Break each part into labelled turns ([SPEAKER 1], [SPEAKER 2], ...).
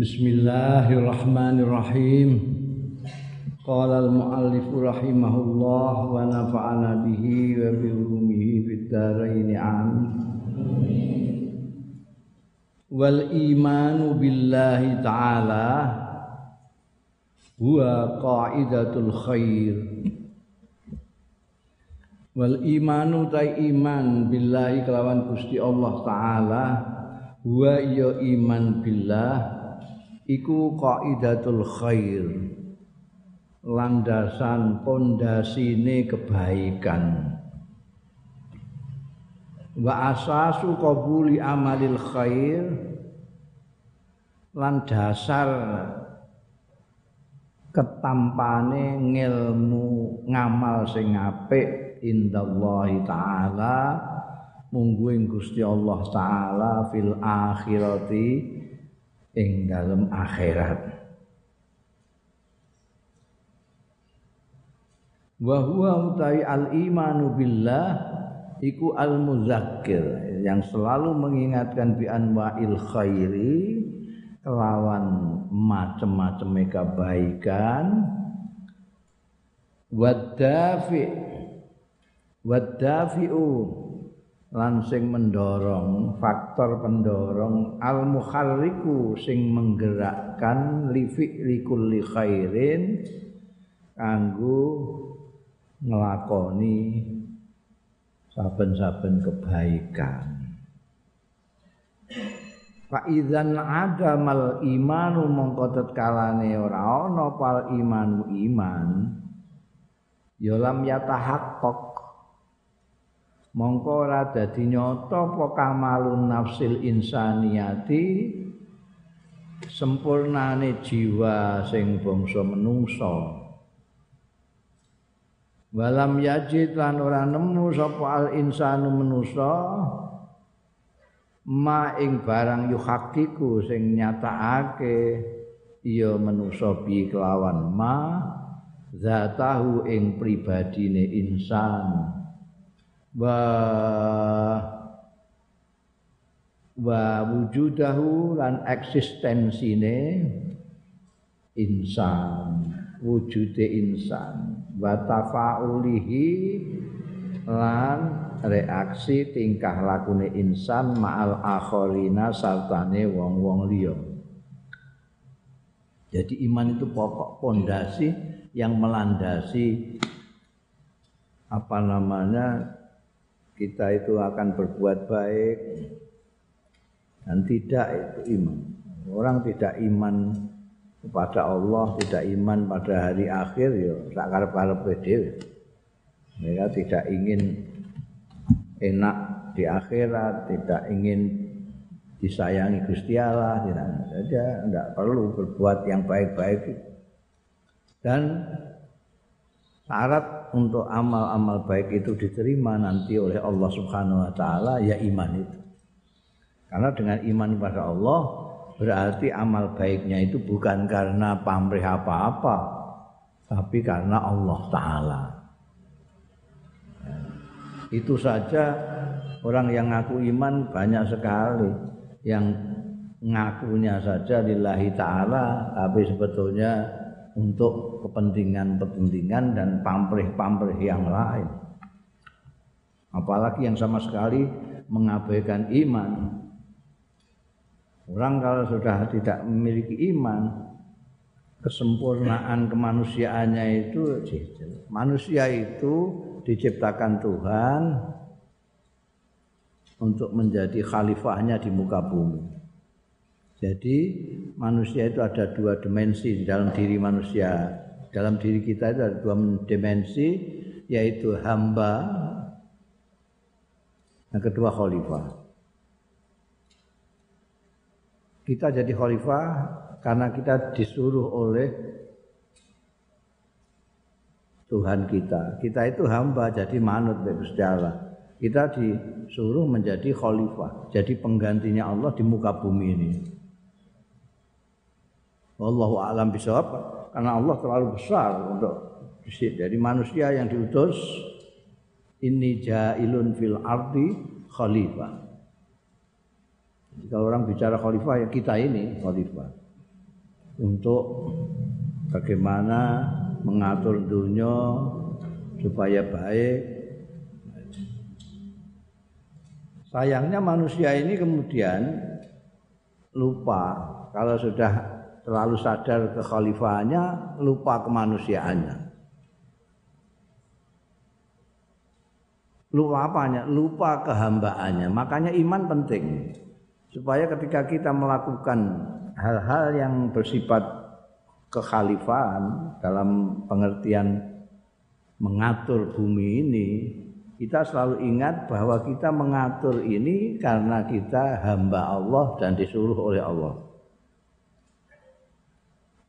[SPEAKER 1] Bismillahirrahmanirrahim. Qala al-muallif rahimahullah wa nafa'ana bihi wa bi ulumihi fid dharain amin. Wal imanu billahi ta'ala huwa qaidatul khair. Wal imanu ta iman billahi kelawan Gusti Allah taala huwa ya iman billah iku qaidatul khair. Landasan pondasine kebaikan. Wa asasu qabuli amalil khair. Lan dasar ketampane ngilmu ngamal sing apik indallahi taala. Mungguing Gusti Allah taala fil akhirati ing dalam akhirat. Wa huwa utai al imanu billah iku al muzakkir yang selalu mengingatkan bi anwa'il khairi kelawan macam-macam kebaikan. Wadafi wadafi'u lan sing mendorong faktor pendorong al mukharriku sing menggerakkan li fi'li kulli khairin kanggo nglakoni saben-saben kebaikan. Fa idzan adamal imanu mongko tetkalane ora ana pal imanu iman ya lam yatahaqqaq mongko ora dadi nyata apa kamalun nafsil insaniyati sempurnane jiwa sing bangsa menungso walam yajid lan ora nemu sapa al insanu manusa ma ing barang yuhakiku sing nyatakake iya manusa bi kelawan ma zatahu ing pribadine insan wa wa wujudahu lan eksistensine insan wujude insan. Wa tafaulihi lan reaksi tingkah lakune insan ma'al akharina sartane wong-wong liya. Jadi iman itu pokok pondasi yang melandasi apa namanya kita itu akan berbuat baik dan tidak itu iman. Orang tidak iman kepada Allah, tidak iman pada hari akhir ya sak karep-karep dhewe. Mereka tidak ingin enak di akhirat, tidak ingin disayangi Gusti Allah, tidak. Saja tidak perlu berbuat yang baik-baik. Dan syarat untuk amal-amal baik itu diterima nanti oleh Allah Subhanahu wa taala ya iman itu. Karena dengan iman kepada Allah berarti amal baiknya itu bukan karena pamrih apa-apa tapi karena Allah taala. Itu saja orang yang ngaku iman banyak sekali yang ngakunya saja lillahi taala tapi sebetulnya untuk kepentingan-kepentingan dan pamrih-pamrih yang lain. Apalagi yang sama sekali mengabaikan iman. Orang kalau sudah tidak memiliki iman, kesempurnaan kemanusiaannya itu manusia itu diciptakan Tuhan untuk menjadi khalifahnya di muka bumi. Jadi manusia itu ada dua dimensi di dalam diri manusia. Dalam diri kita itu ada dua dimensi yaitu hamba yang kedua khalifah. Kita jadi khalifah karena kita disuruh oleh Tuhan kita. Kita itu hamba jadi manut Gusti Allah. Kita disuruh menjadi khalifah, jadi penggantinya Allah di muka bumi ini. Wallahu a'lam bishawab karena Allah terlalu besar untuk dari manusia yang diutus ini jailun fil ardi khalifah. Kalau orang bicara khalifah ya kita ini khalifah. untuk bagaimana mengatur dunia supaya baik. Sayangnya manusia ini kemudian lupa kalau sudah terlalu sadar kekhalifahannya lupa kemanusiaannya. Lupa apanya? Lupa kehambaannya. Makanya iman penting. Supaya ketika kita melakukan hal-hal yang bersifat kekhalifahan dalam pengertian mengatur bumi ini, kita selalu ingat bahwa kita mengatur ini karena kita hamba Allah dan disuruh oleh Allah.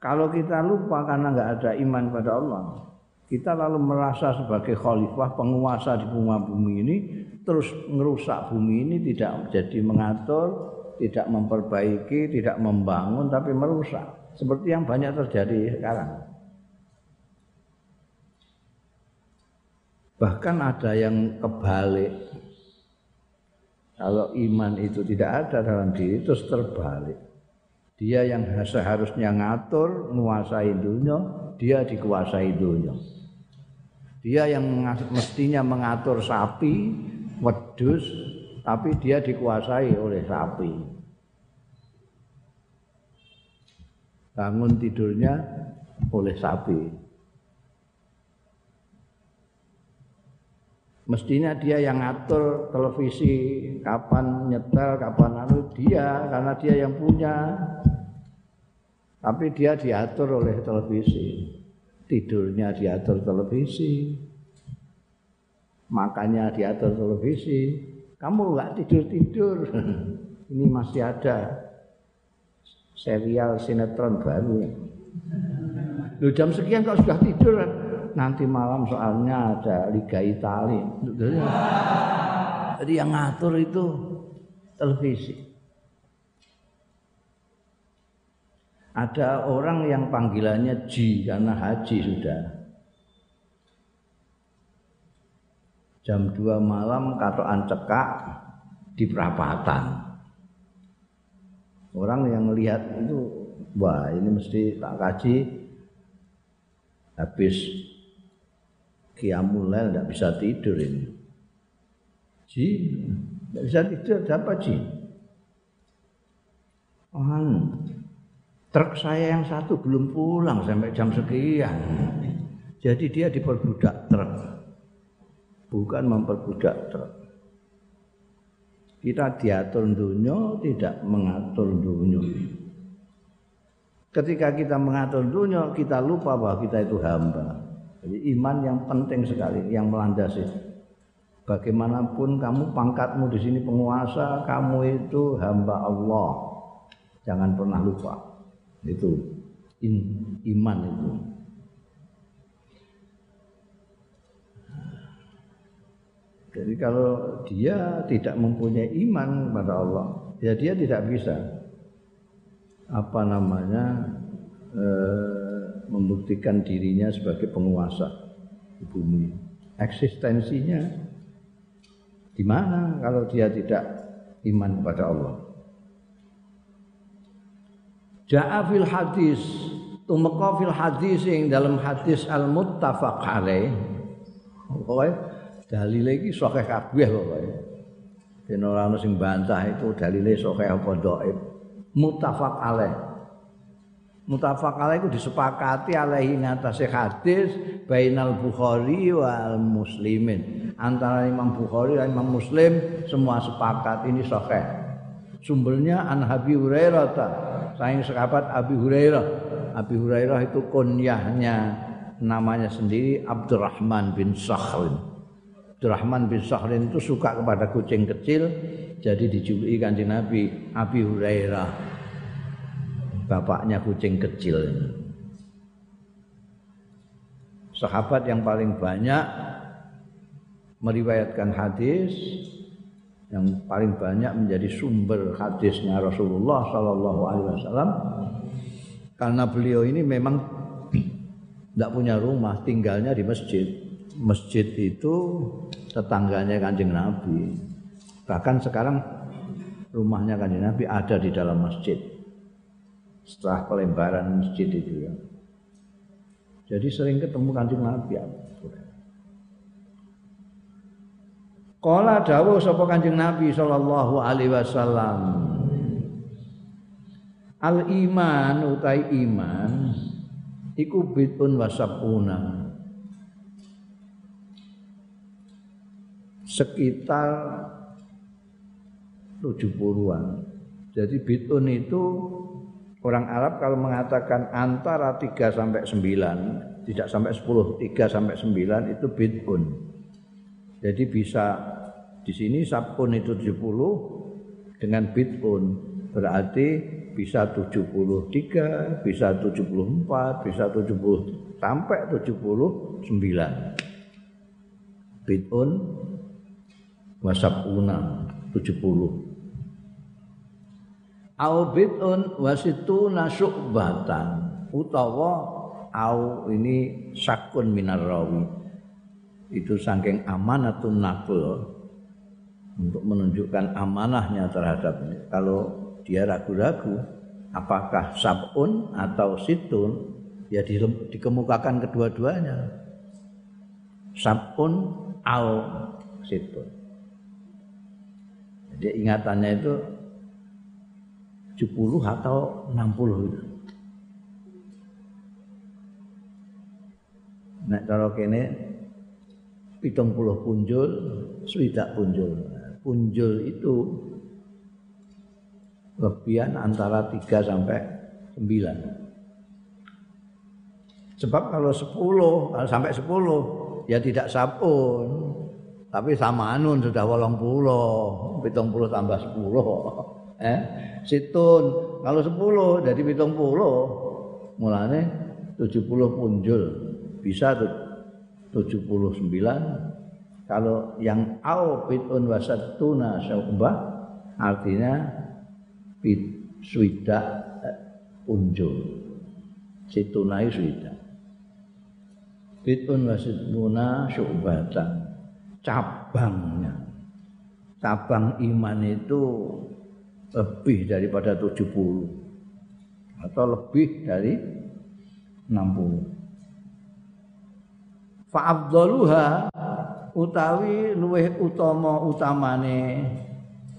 [SPEAKER 1] Kalau kita lupa karena nggak ada iman pada Allah, kita lalu merasa sebagai khalifah penguasa di bumi ini terus merusak bumi ini tidak jadi mengatur, tidak memperbaiki, tidak membangun tapi merusak. Seperti yang banyak terjadi sekarang. Bahkan ada yang kebalik. Kalau iman itu tidak ada dalam diri terus terbalik. Dia yang seharusnya ngatur, menguasai dunia, dia dikuasai dunia. Dia yang mestinya mengatur sapi, wedus, tapi dia dikuasai oleh sapi. Bangun tidurnya oleh sapi. Mestinya dia yang ngatur televisi, kapan nyetel, kapan anu dia, karena dia yang punya. Tapi dia diatur oleh televisi tidurnya diatur televisi, makannya diatur televisi. Kamu nggak tidur tidur, ini masih ada serial sinetron baru. Lu jam sekian kok sudah tidur? Nanti malam soalnya ada Liga Italia. Jadi yang ngatur itu televisi. Ada orang yang panggilannya Ji karena haji sudah. Jam 2 malam katoan cekak di perapatan. Orang yang lihat itu, wah ini mesti tak kaji habis kiamulail tidak bisa tidur ini. Ji, tidak bisa tidur, apa Ji? Oh, Truk saya yang satu belum pulang sampai jam sekian. Jadi dia diperbudak truk. Bukan memperbudak truk. Kita diatur dunia, tidak mengatur dunia. Ketika kita mengatur dunia, kita lupa bahwa kita itu hamba. Jadi iman yang penting sekali, yang melandasi. Bagaimanapun kamu pangkatmu di sini penguasa, kamu itu hamba Allah. Jangan pernah lupa itu. In, iman itu. Jadi kalau dia tidak mempunyai iman kepada Allah ya dia tidak bisa apa namanya e, membuktikan dirinya sebagai penguasa di bumi. Eksistensinya di mana kalau dia tidak iman kepada Allah Ja'a fil hadis tumeka fil hadis yang dalam hadis al muttafaq alaih. Pokoke dalile iki sahih kabeh pokoke. Ben ora ono sing bantah itu dalile sahih apa dhaif. Muttafaq alaih. Muttafaq alaih itu disepakati alaihi ngatasé hadis bainal Bukhari wal Muslimin. Antara Imam Bukhari dan Imam Muslim semua sepakat ini sahih. Sumbernya An Habib Hurairah saing sahabat Abi Hurairah. Abi Hurairah itu kunyahnya namanya sendiri Abdurrahman bin Sakhrin. Abdurrahman bin Sakhrin itu suka kepada kucing kecil jadi dijuluki kanjeng Nabi Abi Hurairah. Bapaknya kucing kecil. Sahabat yang paling banyak meriwayatkan hadis yang paling banyak menjadi sumber hadisnya Rasulullah Shallallahu Alaihi Wasallam karena beliau ini memang tidak punya rumah tinggalnya di masjid masjid itu tetangganya kanjeng Nabi bahkan sekarang rumahnya kanjeng Nabi ada di dalam masjid setelah pelembaran masjid itu ya. Jadi sering ketemu kanjeng Nabi. Kala dawuh sapa Kanjeng Nabi sallallahu alaihi wasallam. Al iman utai iman iku bid'un wasabuna. Sekitar 70-an. Jadi bid'un itu orang Arab kalau mengatakan antara 3 sampai 9, tidak sampai 10, 3 sampai 9 itu bid'un. Jadi bisa di sini sabun itu 70 dengan bid'un berarti bisa 73, bisa 74, bisa 70 sampai 79. Bid'un wasabuna 70. Au bid'un wasituna syu'batan utawa au ini sakun minar rawi itu saking amanatun naql untuk menunjukkan amanahnya terhadap ini. Kalau dia ragu-ragu apakah sabun atau situn ya dikemukakan kedua-duanya. Sabun au situn. Jadi ingatannya itu 70 atau 60 itu. Nah, kalau kene pitung puluh punjul swidak punjul. Punjul itu lebihan antara tiga sampai sembilan. sebab kalau 10 kalau sampai 10 ya tidak sabun. Tapi sama anun sudah wolong puluh pitung puluh tambah 10 eh situn. Kalau 10 jadi pitung puluh mulane 70 punjul. Bisa tuh 79 kalau yang au pitun wasatuna syauba artinya pit suida eh, unjul. Situnai suida. Pitun wasatuna syubata cabangnya. Cabang iman itu lebih daripada 70 atau lebih dari 60 fa'afdaluha utawi luweh utama utamane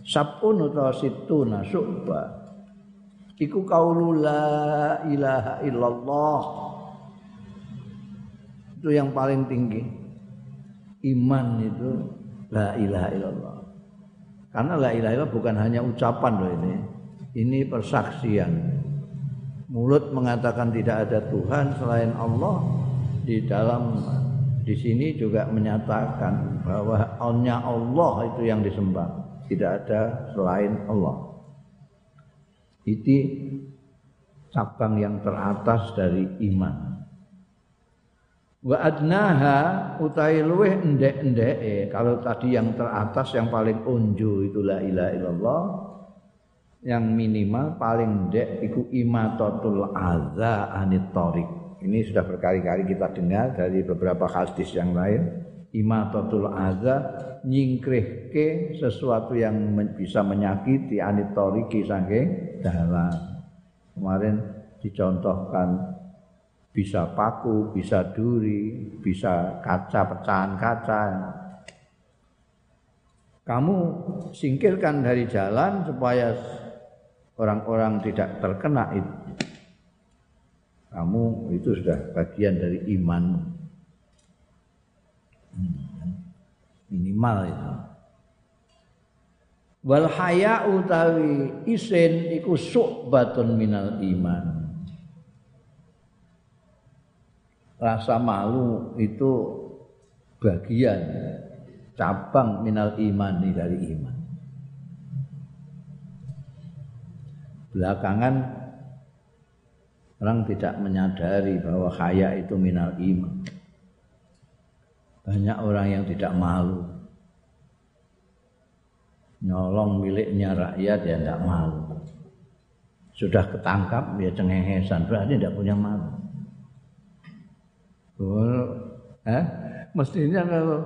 [SPEAKER 1] sabun utawa situna syu'ba iku kaulu la ilaha illallah itu yang paling tinggi iman itu la ilaha illallah. Karena la ilaha illallah bukan hanya ucapan loh ini. Ini persaksian. Mulut mengatakan tidak ada Tuhan selain Allah di dalam di sini juga menyatakan bahwa hanya Allah itu yang disembah, tidak ada selain Allah. Itu cabang yang teratas dari iman. Wa adnaha utai luweh endek-endeke. Kalau tadi yang teratas yang paling unju itu la ilaha yang minimal paling ndek iku imatatul adza anit ini sudah berkali-kali kita dengar dari beberapa hadis yang lain imatatul adza nyingkrihke sesuatu yang bisa menyakiti anit tariqi saking dalam kemarin dicontohkan bisa paku, bisa duri, bisa kaca pecahan kaca. Kamu singkirkan dari jalan supaya orang-orang tidak terkena itu. Kamu itu sudah bagian dari iman. Hmm, minimal itu. Wal haya utawi isin iku su'batun minal iman. rasa malu itu bagian cabang minal iman dari iman. Belakangan orang tidak menyadari bahwa kaya itu minal iman. Banyak orang yang tidak malu. Nyolong miliknya rakyat ya tidak malu. Sudah ketangkap ya cengengesan berarti tidak punya malu. Oh, eh? Mestinya kalau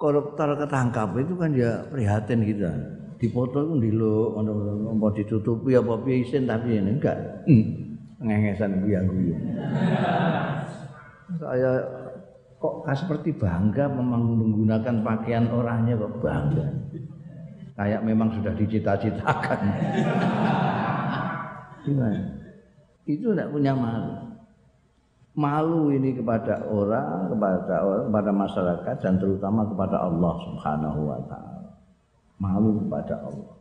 [SPEAKER 1] koruptor ketangkap itu kan ya prihatin kita. dipoto itu ngono apa ditutupi apa piye isin tapi ini enggak. Hmm. Ngengesan guyu-guyu. Saya kok seperti bangga memang menggunakan pakaian orangnya kok bangga. Kayak memang sudah dicita-citakan. Gimana? Itu tidak punya malu. Malu ini kepada orang, kepada orang, kepada masyarakat dan terutama kepada Allah Subhanahu wa taala. Malu kepada Allah.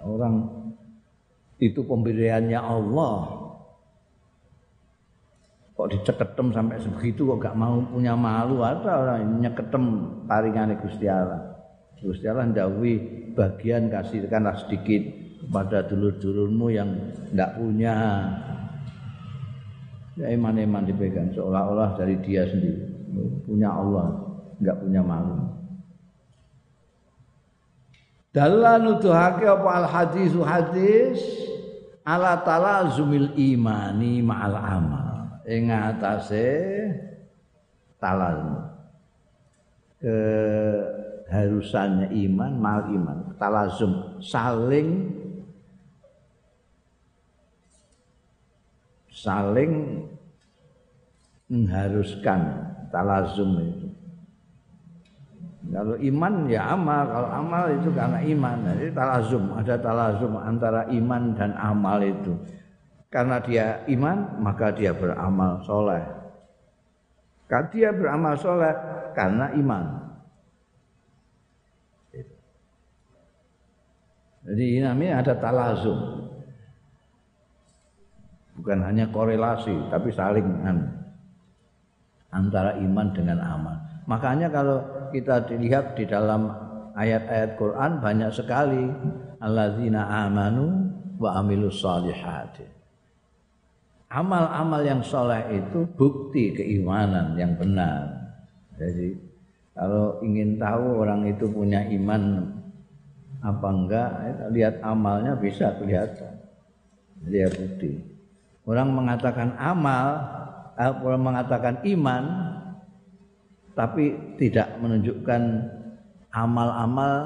[SPEAKER 1] Orang itu pemberiannya Allah. Kok diceketem sampai sebegitu kok gak mau punya malu? Ada orang nyeketem taringan Gusti Allah. Gusti Allah ndawi bagian kasihkanlah sedikit pada dulur-dulurmu yang ndak punya. Ya iman-iman dipegang seolah-olah dari dia sendiri. Punya Allah nggak punya malu dalam nuduhake apa al hadis hadis? Ala talazumil imani ma'al amal. Ing atase talazum ke harusannya iman mal iman. Talazum saling saling mengharuskan talazum itu kalau iman ya amal, kalau amal itu karena iman. Jadi talazum, ada talazum antara iman dan amal itu. Karena dia iman, maka dia beramal soleh. Karena dia beramal soleh karena iman. Jadi ini namanya ada talazum. Bukan hanya korelasi, tapi saling antara iman dengan amal. Makanya kalau kita dilihat di dalam ayat-ayat Quran banyak sekali alladzina amanu wa amilus solihati. Amal-amal yang soleh itu bukti keimanan yang benar. Jadi kalau ingin tahu orang itu punya iman apa enggak, lihat amalnya bisa kelihatan. Lihat bukti. Orang mengatakan amal, eh, orang mengatakan iman, tapi tidak menunjukkan amal-amal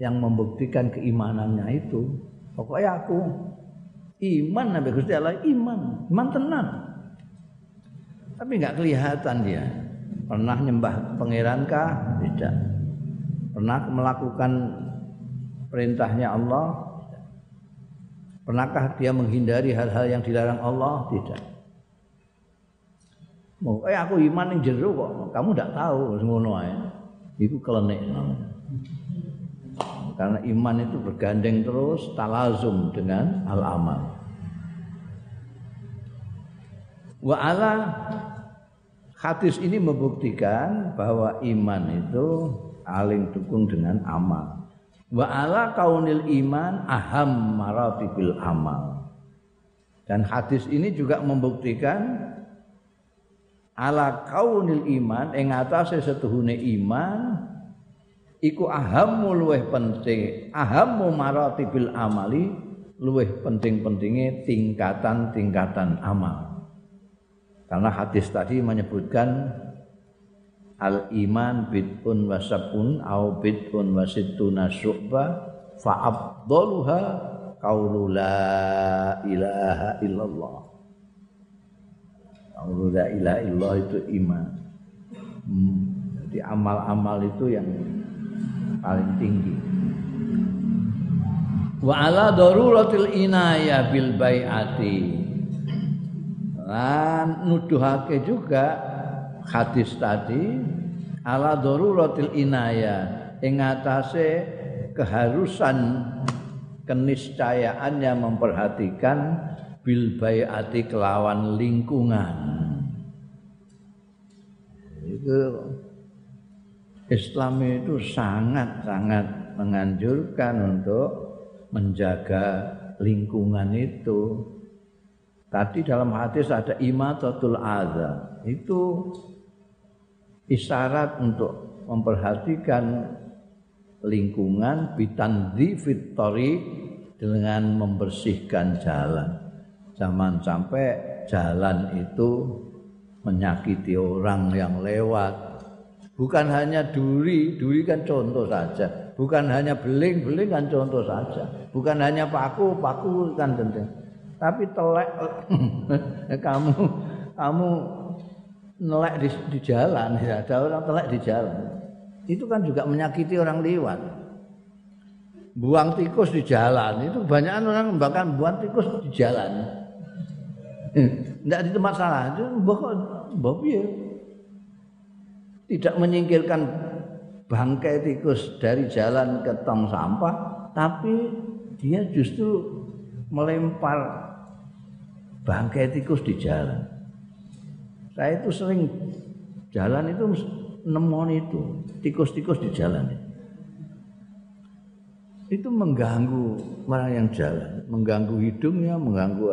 [SPEAKER 1] yang membuktikan keimanannya itu. Pokoknya aku iman Nabi Gusti Allah iman, iman tenang. Tapi nggak kelihatan dia. Pernah nyembah pangeran kah? Tidak. Pernah melakukan perintahnya Allah? Pernahkah dia menghindari hal-hal yang dilarang Allah? Tidak. Mau eh aku iman ning jero kok. Kamu ndak tahu ngono ae. Iku kelenek. Karena iman itu bergandeng terus talazum dengan al amal. Wa ala hadis ini membuktikan bahwa iman itu saling dukung dengan amal. Wa ala kaunil iman aham maratibil amal. Dan hadis ini juga membuktikan ala kaunil iman ing atase setuhune iman iku ahammu luweh penting ahammu maratibil amali luweh penting-pentinge tingkatan-tingkatan amal. Karena hadis tadi menyebutkan al iman bid'un wasabun au bid'un wasittuna syu'bah fa afdaluha qaulu la ilaha illallah Allah la ilaha illallah itu iman. Hmm. Jadi amal-amal itu yang paling tinggi. Wa ala daruratil inaya bil bai'ati. Lan nuduhake juga hadis tadi ala daruratil inaya ing keharusan keniscayaan yang memperhatikan bil baiati kelawan lingkungan itu Islam itu sangat-sangat menganjurkan untuk menjaga lingkungan itu. Tadi dalam hadis ada imatatul adza. Itu isyarat untuk memperhatikan lingkungan bitandzifit thariq dengan membersihkan jalan. Jangan sampai jalan itu menyakiti orang yang lewat, bukan hanya duri, duri kan contoh saja, bukan hanya beling, beling kan contoh saja, bukan hanya paku, paku kan penting. Tapi telek kamu kamu nelek di, di jalan, ya, ada orang telek di jalan. Itu kan juga menyakiti orang liwat. Buang tikus di jalan, itu banyak orang bahkan buang tikus di jalan. Tidak itu masalah, mbok ya tidak menyingkirkan bangkai tikus dari jalan ke tong sampah, tapi dia justru melempar bangkai tikus di jalan. Saya itu sering jalan itu nemon itu tikus-tikus di jalan. Itu mengganggu orang yang jalan, mengganggu hidungnya, mengganggu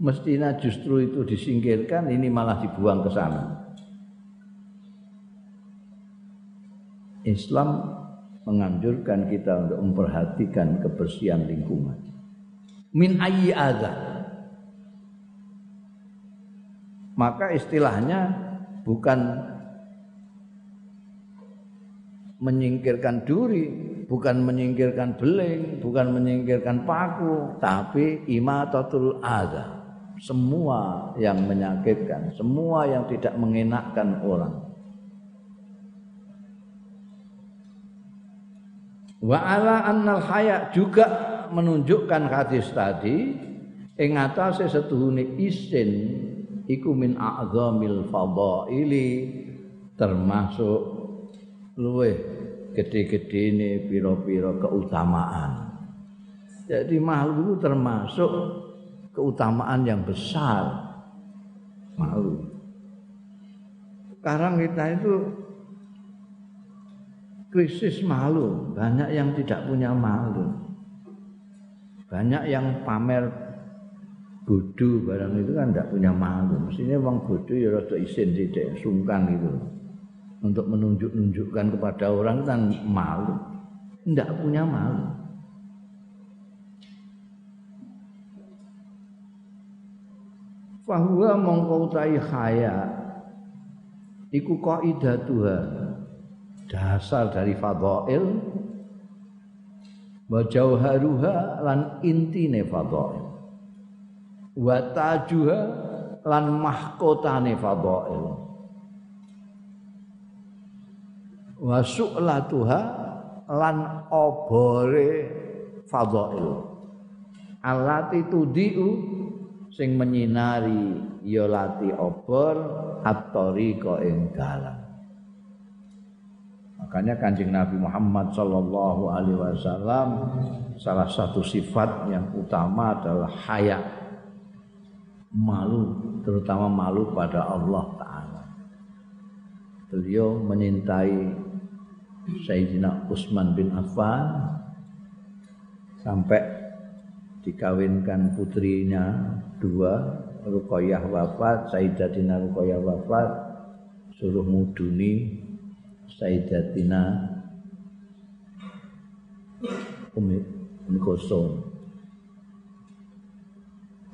[SPEAKER 1] mestinya justru itu disingkirkan ini malah dibuang ke sana Islam menganjurkan kita untuk memperhatikan kebersihan lingkungan. Min ayyi adza. Maka istilahnya bukan menyingkirkan duri, bukan menyingkirkan beling, bukan menyingkirkan paku, tapi imatatul adza. Semua yang menyakitkan, semua yang tidak mengenakkan orang Wa ala annal haya juga menunjukkan hadis tadi ing atase setuhune isin iku min a'zamil fadaili termasuk luweh gede-gedene pira-pira keutamaan. Jadi makhluk itu termasuk keutamaan yang besar. Makhluk. Sekarang kita itu krisis malu, banyak yang tidak punya malu. Banyak yang pamer bodoh barang itu kan tidak punya malu. Mestinya uang bodoh ya rada isin sithik, sungkan gitu. Untuk menunjuk-nunjukkan kepada orang kan malu. Tidak punya malu. Fahuwa mongkau tai khaya. Iku qaidatuha. Dasar dari fadhail. Wa lan intine fadhail. Wa tajuha lan mahkotane fadhail. Wa su'latuha lan obore fadhail. Alati tudiu sing menyinari ya lati obor at-tariqa ing dalan Makanya kanjeng Nabi Muhammad Sallallahu Alaihi Wasallam salah satu sifat yang utama adalah haya malu terutama malu pada Allah Taala. Beliau menyintai Sayyidina Utsman bin Affan sampai dikawinkan putrinya dua Ruqayyah wafat Sayyidatina Ruqayyah wafat suruh muduni Sayyidatina Umi Umi Kulsum.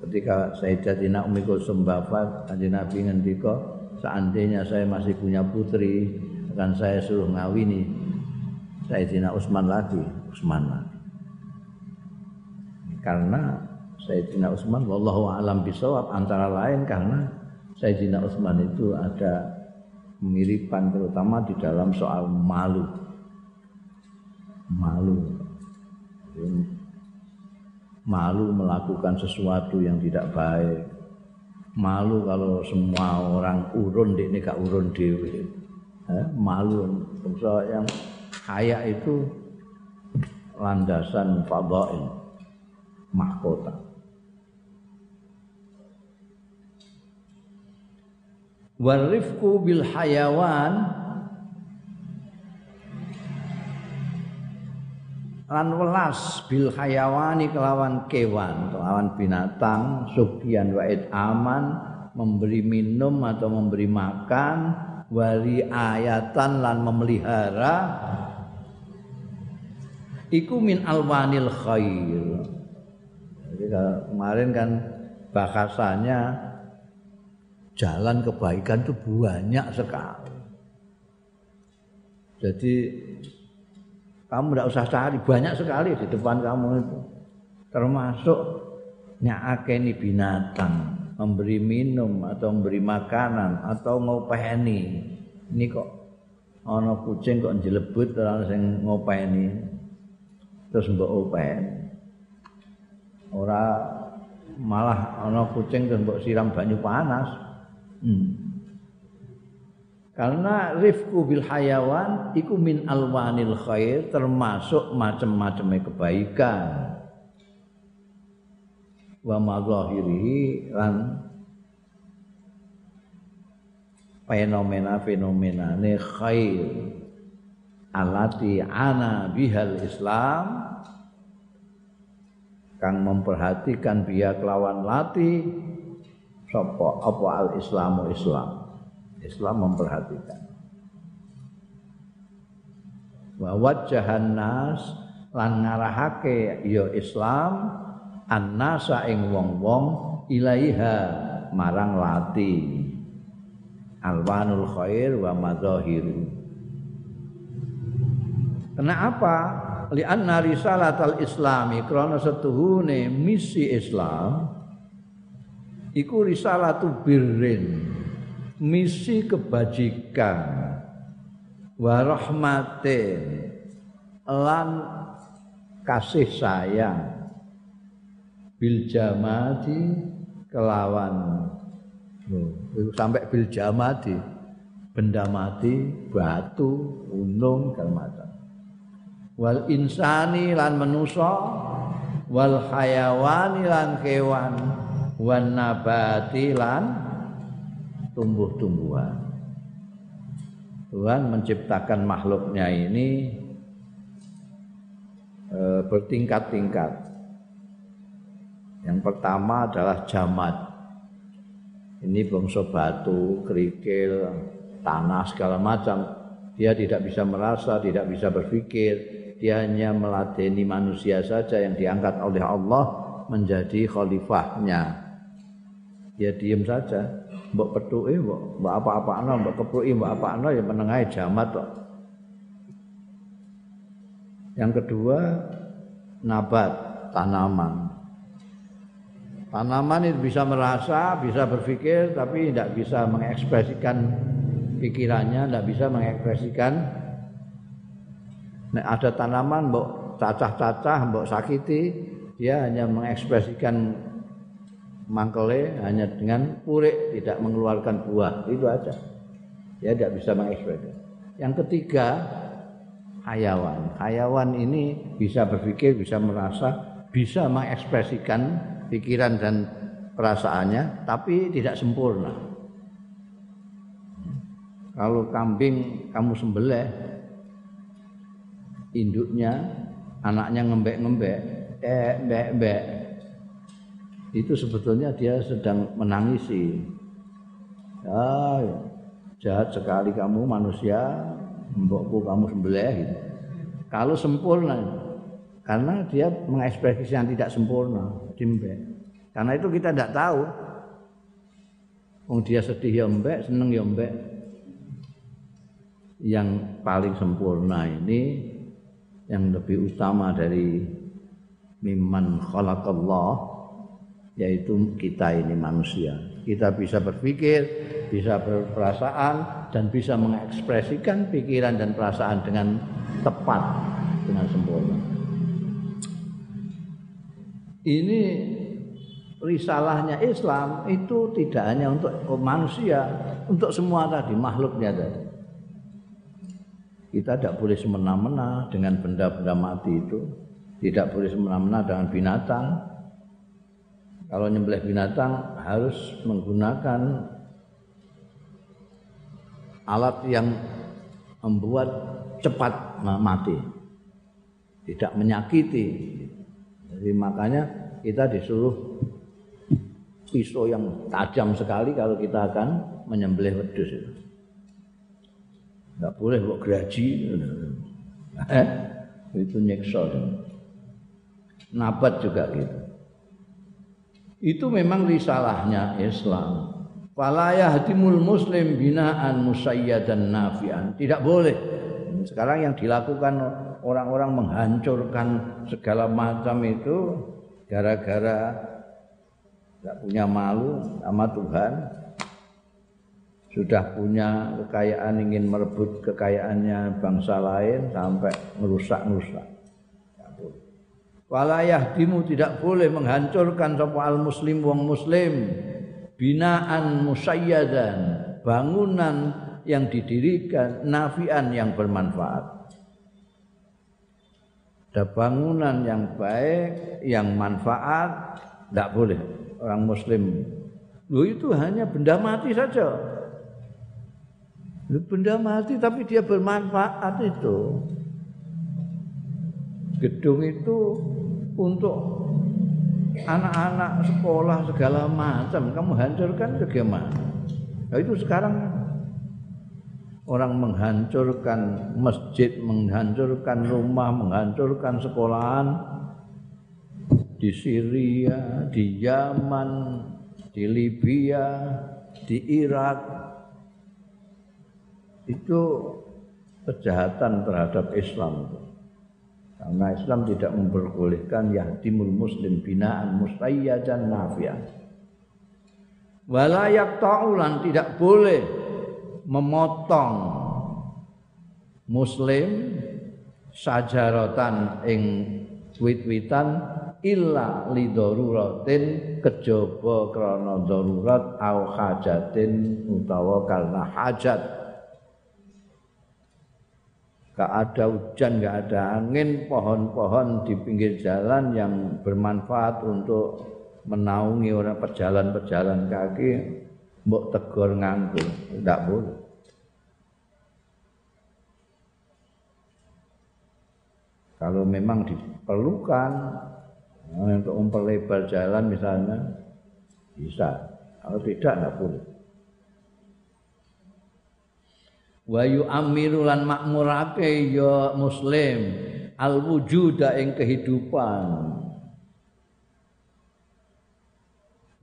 [SPEAKER 1] Ketika Sayyidatina Umi Kulsum wafat, Kanjeng Nabi ngendika, seandainya saya masih punya putri, akan saya suruh ngawini Sayyidina Utsman lagi, Utsman lagi. Karena Sayyidina Utsman wallahu alam bisawab antara lain karena Sayyidina Utsman itu ada kemiripan terutama di dalam soal malu. Malu. Malu melakukan sesuatu yang tidak baik. Malu kalau semua orang urun di ini gak urun dewi. Eh, malu. Bangsa yang kaya itu landasan fadail mahkota. Warifku bil hayawan. Lan welas bil hayawani kelawan kewan kelawan binatang subyan waid aman memberi minum atau memberi makan wali ayatan lan memelihara. Iku min alwanil khair. Jadi kemarin kan bahasanya jalan kebaikan itu banyak sekali. Jadi kamu tidak usah cari banyak sekali di depan kamu itu. Termasuk nyakeni binatang, memberi minum atau memberi makanan atau ngopeni. Ini kok ana kucing kok jelebut ora sing ngopeni. Terus mbok openi. Ora malah ana kucing terus mbok siram banyu panas. Hmm. Karena rifku bil hayawan iku min alwanil khair termasuk macam-macam kebaikan. Wa mazahirihi lan fenomena-fenomena ne khair alati ana bihal Islam kang memperhatikan biya kelawan lati sapa apa al islamu islam? Islam memperhatikan. Wa wajjahan nas lan ngarahake ya islam annasa ing wong-wong ilaiha marang lati. Alwanul khair wa madzahiru kenapa li'anna risalatal islami krana setuhune misi Islam iku risalatu birrin misi kebajikan. Wa rahmatin lan kasih sayang. Bil jamati kelawan. Oh, sampai bil jamati benda mati batu gunung dan macam. Wal insani lan manusa wal hayawani lan kewan wan nabati lan tumbuh-tumbuhan. Tuhan menciptakan makhluknya ini e, bertingkat-tingkat. Yang pertama adalah jamat. Ini bangsa batu, kerikil, tanah segala macam. Dia tidak bisa merasa, tidak bisa berpikir. Dia hanya meladeni manusia saja yang diangkat oleh Allah menjadi khalifahnya. Dia diam saja, mbok petuke, mbok mbok apa-apakno, mbok kepruki, mbok apa-apakno ya menengahi jamat kok. Yang kedua, nabat, tanaman. Tanaman itu bisa merasa, bisa berpikir, tapi tidak bisa mengekspresikan pikirannya, tidak bisa mengekspresikan Nek ada tanaman mbok cacah-cacah, mbok sakiti, dia hanya mengekspresikan mangkele hanya dengan purik, tidak mengeluarkan buah. Itu aja. Dia tidak bisa mengekspresikan. Yang ketiga, hayawan. Hayawan ini bisa berpikir, bisa merasa, bisa mengekspresikan pikiran dan perasaannya, tapi tidak sempurna. Kalau kambing kamu sembelih, induknya anaknya ngembek-ngembek eh mbek-mbek itu sebetulnya dia sedang menangisi. Ah jahat sekali kamu manusia. Mbokku kamu sembelih gitu. kalau sempurna karena dia mengekspresi yang tidak sempurna dimbek karena itu kita tidak tahu. Wong dia sedih ya mbek, seneng ya mbek. Yang paling sempurna ini yang lebih utama dari mimman khalaqallah yaitu kita ini manusia. Kita bisa berpikir, bisa berperasaan dan bisa mengekspresikan pikiran dan perasaan dengan tepat, dengan sempurna. Ini risalahnya Islam itu tidak hanya untuk manusia, untuk semua tadi makhluknya tadi. Kita tidak boleh semena-mena dengan benda-benda mati itu. Tidak boleh semena-mena dengan binatang. Kalau nyembelih binatang harus menggunakan alat yang membuat cepat mati. Tidak menyakiti. Jadi makanya kita disuruh pisau yang tajam sekali kalau kita akan menyembelih wedus itu. Enggak boleh kok geraji. Eh, itu nyekso. Nabat juga gitu. Itu memang risalahnya Islam. Fala yahdimul muslim binaan musayyadan nafian. Tidak boleh. Sekarang yang dilakukan orang-orang menghancurkan segala macam itu gara-gara tidak punya malu sama Tuhan sudah punya kekayaan ingin merebut kekayaannya bangsa lain sampai merusak-rusak. Walayah dimu tidak boleh menghancurkan sapa al muslim wong muslim binaan musayyadan bangunan yang didirikan nafian yang bermanfaat. Ada bangunan yang baik, yang manfaat, tidak boleh orang muslim. Lu itu hanya benda mati saja. Benda mati tapi dia bermanfaat itu. Gedung itu untuk anak-anak sekolah segala macam kamu hancurkan bagaimana? Nah, itu sekarang orang menghancurkan masjid, menghancurkan rumah, menghancurkan sekolahan di Syria, di Yaman, di Libya, di Irak, itu kejahatan terhadap Islam karena Islam tidak memperbolehkan yahdimul muslim binaan mustayyadan nafian. Walayak ta'ulan tidak boleh memotong muslim sajaratan ing wit-witan illa lidoruratin kejaba krana darurat au hajatin utawa karena hajat Gak ada hujan, gak ada angin, pohon-pohon di pinggir jalan yang bermanfaat untuk menaungi orang pejalan-pejalan kaki, mbok tegur nganggur, tidak boleh. Kalau memang diperlukan untuk memperlebar jalan misalnya, bisa. Kalau tidak, tidak boleh. Wa yu'ammiru lan makmurake ya muslim al wujuda ing kehidupan.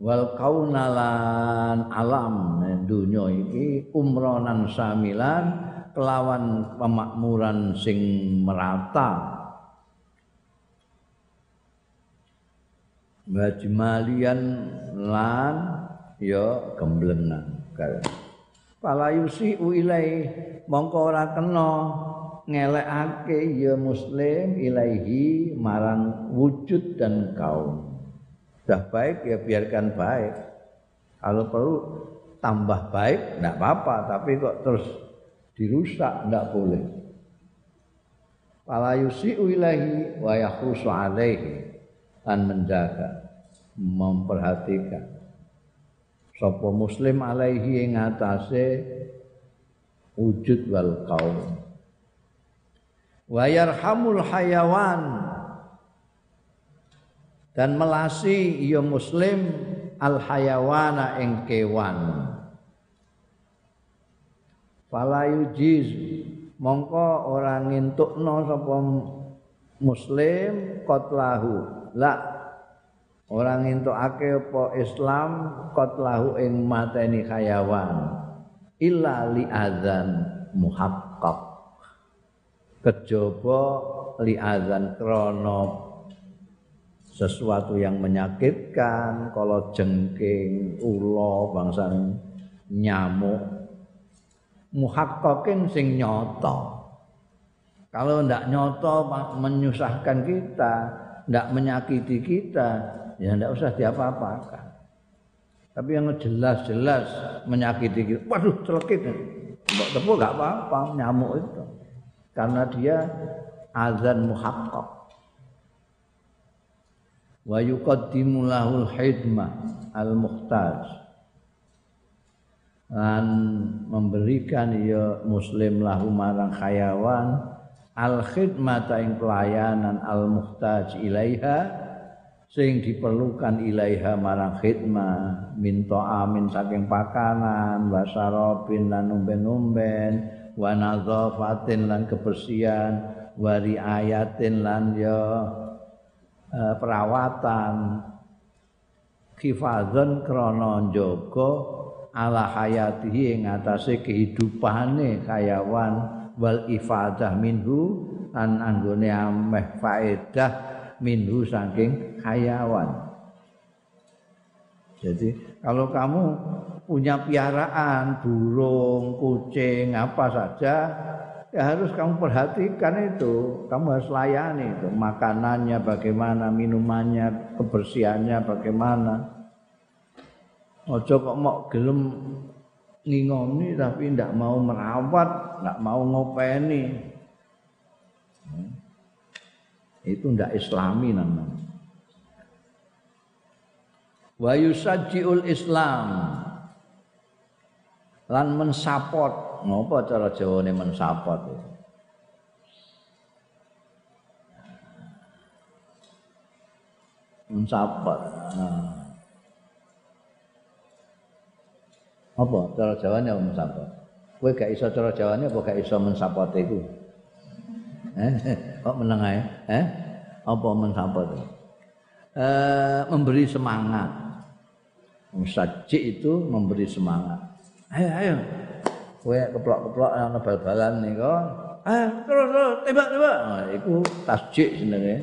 [SPEAKER 1] Wal kaunalan alam dunya iki umronan samilan kelawan pemakmuran sing merata. Wajmalian lan ya gemblengan falayusi ilai mongko ora kena ngelekake ya muslim ilaihi marang wujud dan kaum. Sudah baik ya biarkan baik. Kalau perlu tambah baik tidak apa-apa tapi kok terus dirusak tidak boleh. Falayusi ilaihi wa alaihi. Dan menjaga memperhatikan sapa muslim alaihi ing atase wujud wal qaum wa yarhamul hayawan. Dan melasi ya muslim al hayawana ing kewan. Fala yujiz. Mongko ora ngintukno sapa muslim qatlahu. La Orang ake apa Islam qatlahu ing mateni hayawan illa li adzan muhaqqaq. Kejaba li adzan krana sesuatu yang menyakitkan kalau jengking, ula, bangsa nyamuk muhaqqaqin sing nyata. Kalau ndak nyata menyusahkan kita, ndak menyakiti kita, ya tidak usah diapa-apakan. Tapi yang jelas-jelas menyakiti kita, waduh celekit. Mbok tepuk gak apa-apa nyamuk itu. Karena dia azan muhaqqaq. Wa yuqaddimu lahul hidmah al-muhtaj. Dan memberikan ya muslim lahu marang hayawan al khidmata ing pelayanan al muhtaj ilaiha sing diperlukan ilaiha marang khidmah minta amin saking pakanan wasarobin lan umben-umben wa nadzafatin lan kebersihan wa riayatin lan ya uh, perawatan. Kifadzan krana njaga ala hayatihi ing atase kehidupane hayawan wal ifadah minhu an anggone ameh faedah minhu saking hayawan. Jadi kalau kamu punya piaraan burung, kucing, apa saja ya harus kamu perhatikan itu. Kamu harus layani itu. Makanannya bagaimana minumannya kebersihannya bagaimana. Ojo kok mau gelem ngingoni tapi ndak mau merawat ndak mau ngopeni. Itu ndak islami namanya wa yusajjiul islam lan mensapot Ngopo cara Jawane mensapot? Mensapot. Nah. Apa cara Jawane apa mensapot? Kowe gak iso cara Jawane apa gak iso mensapot iku? Eh, kok meneng ae? Eh? Apa mensapot? Eh, memberi semangat. Musajik itu memberi semangat. Ayo, ayo, kowe keplok-keplok ana bal-balan niku. Eh terus terus tembak tembak nah, iku tasjik jenenge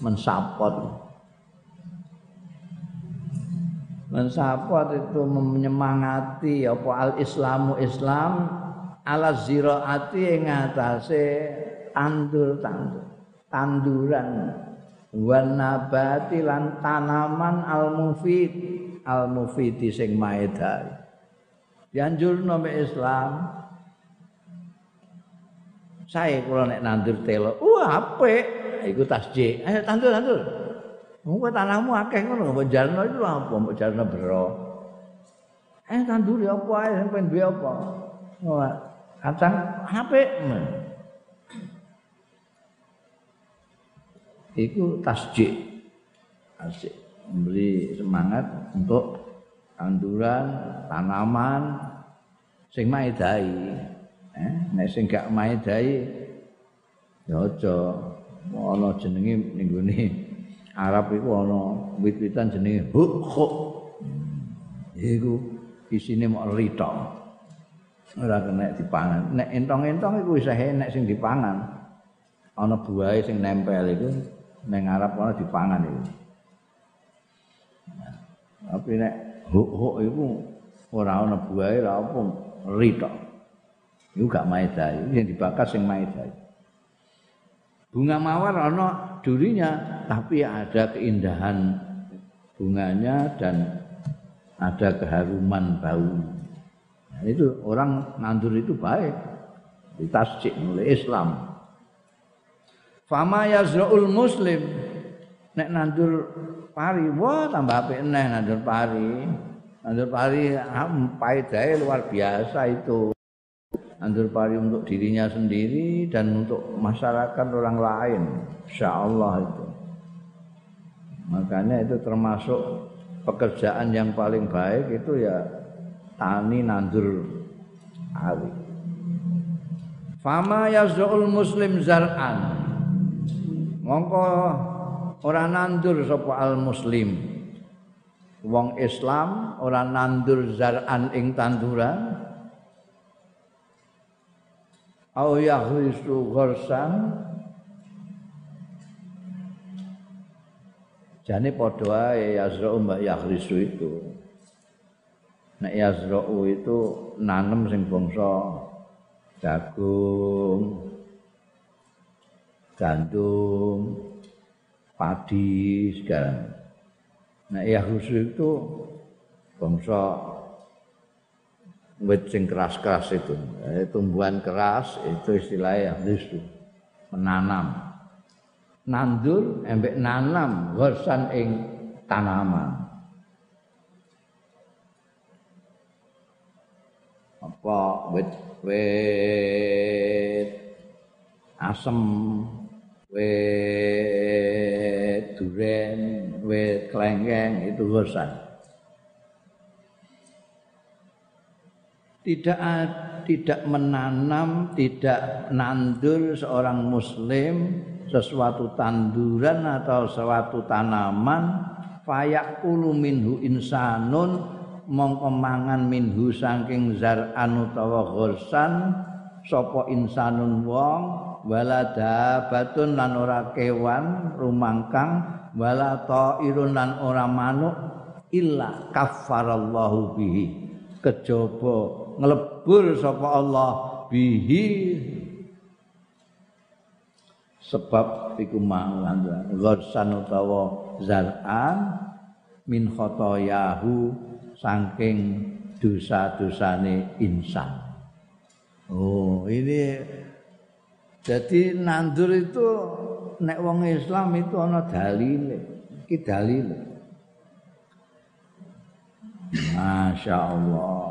[SPEAKER 1] mensapot. Mensapot itu menyemangati apa al islamu islam ala ziraati ing atase tandur-tandur tanduran. Wan nabati lan tanaman al mufid al mufidi sing maedari dianjurno mek Islam saya kula nek nandur telo wah apik iku tasjih ayo tandur tandur Mungkin tanahmu akeh ngono, mbok jarno itu apa? Mbok jarno bero. Eh tanduri apa ae duwe apa? Wah, kacang apik. Iku tasjih. Tasjih memberi semangat untuk tanduran, tanaman sing maedai. Eh, nek sing gak maedai ya aja ana jenenge ning gone Arab iku ana wit-witan jenenge huk huk. Iku isine mok ritok. Ora kena dipangan. Nek entong-entong iku wis enek sing dipangan. Ana buahe sing nempel iku ning Arab ana dipangan iku. Tapi nek huk-huk iku ora ana buahe ora apa ritok. Iku gak maedai, yang dibakar sing maedai. Bunga mawar ana durinya, tapi ada keindahan bunganya dan ada keharuman bau. Nah, itu orang nandur itu baik. Ditasjik oleh Islam. Fama yazra'ul muslim nek nandur pari wah tambah apik neh nandur pari. Nandur pari faedahe luar biasa itu. Nandur pari untuk dirinya sendiri dan untuk masyarakat orang lain. Insyaallah itu. Makanya itu termasuk pekerjaan yang paling baik itu ya tani nandur pari. Fama yazul muslim zar'an. Mongko ora nandur sapa al muslim wong Islam ora nandur zar'an ing tanduran? Au yahrisu gharsan jane padha ae yazra'u mbak yahrisu itu. Nek yazra'u itu nanem sing bangsa jagung gandum padi segala. Nah, ya khusus itu bangsa wit sing keras-keras itu. Eh, tumbuhan keras itu istilahnya khusus menanam. Nandur embek nanam gorsan ing tanaman. Apa wit wit asem wit duren, wit klengkeng itu gosan. Tidak tidak menanam, tidak nandur seorang muslim sesuatu tanduran atau sesuatu tanaman fayak minhu insanun mongko mangan minhu saking zar'an utawa ghursan sapa insanun wong wala dabatun lan ora kewan rumangkang wala ta'irun lan ora manuk illa kaffarallahu bihi kejaba nglebur sapa Allah bihi sebab iku mangan ghursan utawa zar'an min khotoyahu saking dosa-dosane insan. Oh, ini jadi nandur itu nek wong Islam itu ana dalile. Iki dalile. Masya Allah.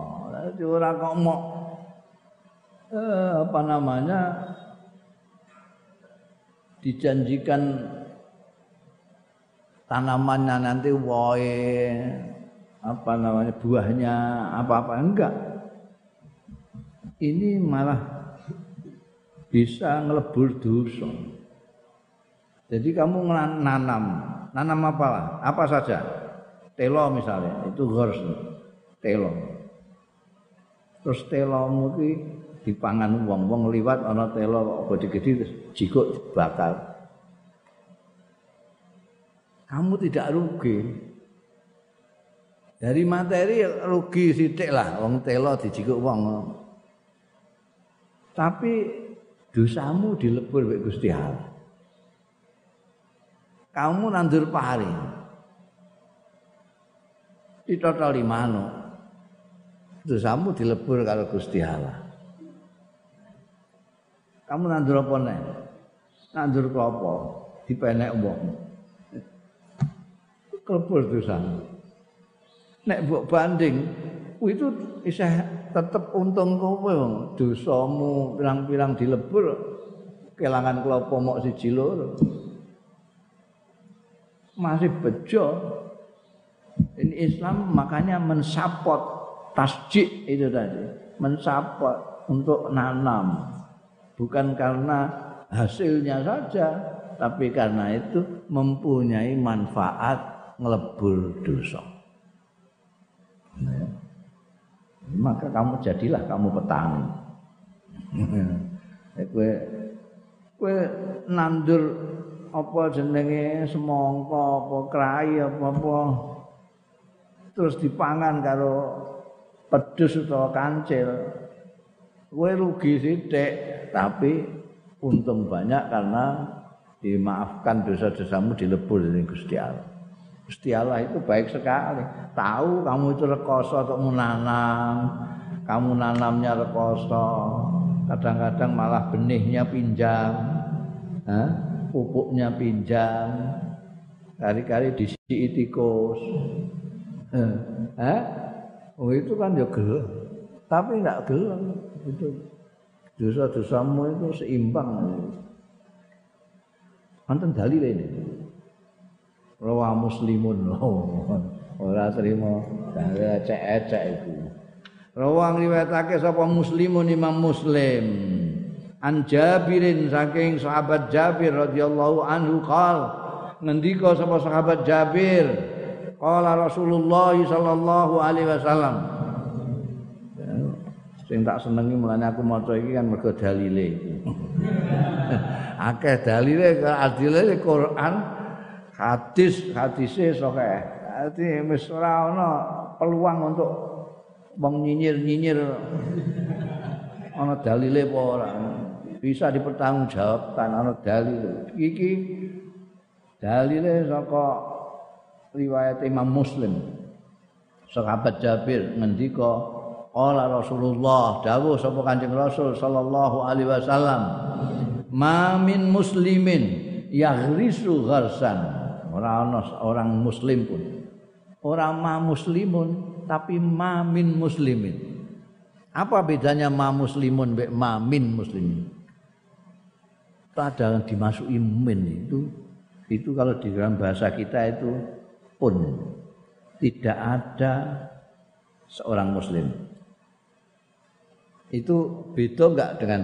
[SPEAKER 1] Jadi orang kok mau eh, apa namanya dijanjikan tanamannya nanti woe apa namanya buahnya apa-apa enggak ini malah bisa ngelebur dosa. Jadi kamu nanam. Nanam apa lah? Apa saja? Telo misalnya itu harus telo. Terus telomu ki dipangan wong-wong liwat ana telo gede-gede terus jikuk kamu tidak rugi. Dari materi rugi sithik lah wong telo dijikuk wong. Tapi dosamu dilebur mek Gusti Allah. Kamu nandur pari. Ditotol limano. Dosamu dilebur karo Gusti Allah. Kamu nandur apa nek? Nandur klopo, dipenek wong. kelebur dosa. Nek mbok banding itu isih tetep untung kowe wong dosamu pirang-pirang dilebur kelangan kelapa mok siji loro. Masih bejo. Ini Islam makanya mensapot tasjid itu tadi, mensapot untuk nanam. Bukan karena hasilnya saja, tapi karena itu mempunyai manfaat ngelebur dosa. Maka kamu jadilah kamu petani. Kowe kowe nandur apa jenenge semangka apa krai apa apa terus dipangan karo pedus utawa kancil. Kowe rugi sithik tapi untung banyak karena dimaafkan dosa-dosamu dilebur dari Gusti Allah. Gusti Allah itu baik sekali. Tahu kamu itu rekoso untuk menanam. Kamu nanamnya rekoso. Kadang-kadang malah benihnya pinjam. Hah? Pupuknya pinjam. Kali-kali disi tikus. Hah? Oh itu kan ya gelap. Tapi enggak gelap. Itu dosa-dosamu itu seimbang. Anten dalil ini. Rawa muslimun ora trimo dare cek-cek iku. Rawa ngriwayatake sapa muslimun imam muslim. An jabirin saking sahabat jabir radhiyallahu anhu qal. Ngendika sapa sahabat jabir? Qala rasulullah sallallahu alaihi wasallam. Sing tak senengi mulane aku maca iki kan mergo dalile akeh dalile adile Quran hadis hadise sokeh. Dadi wis ora ana peluang untuk wong nyinyir-nyinyir. Ana dalile apa ora? Bisa dipertanggungjawabkan ana dalil. Iki dalile saka riwayat Imam Muslim. Sahabat Jabir ngendika Qala Rasulullah dawuh sapa Kanjeng Rasul sallallahu alaihi wasallam ma min muslimin yaghrisu gharsan ora ana orang muslim pun. Ora ma muslimun tapi ma min muslimin. Apa bedanya ma muslimun be ma min muslimin? Ada dimasuki min itu. Itu kalau di dalam bahasa kita itu pun. Tidak ada seorang muslim. Itu beda enggak dengan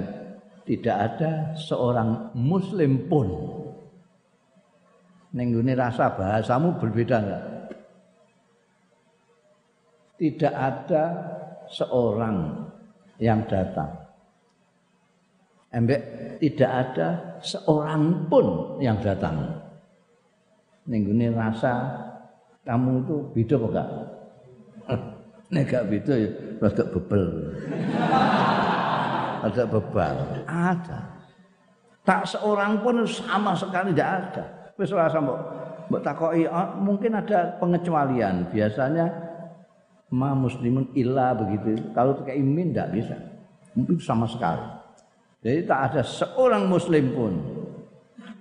[SPEAKER 1] tidak ada seorang muslim pun Neng rasa bahasamu berbeda enggak? tidak ada seorang yang datang. Embek tidak ada seorang pun yang datang. Nenggune rasa kamu itu beda apa enggak? Nek gak beda ya bebel. Rada bebal. Ada. Tak seorang pun sama sekali tidak ada. Wis ora mbok mbok takoki ah, mungkin ada pengecualian. Biasanya ma muslimun illa begitu. Kalau pakai imin tidak bisa. Mungkin sama sekali. Jadi tak ada seorang muslim pun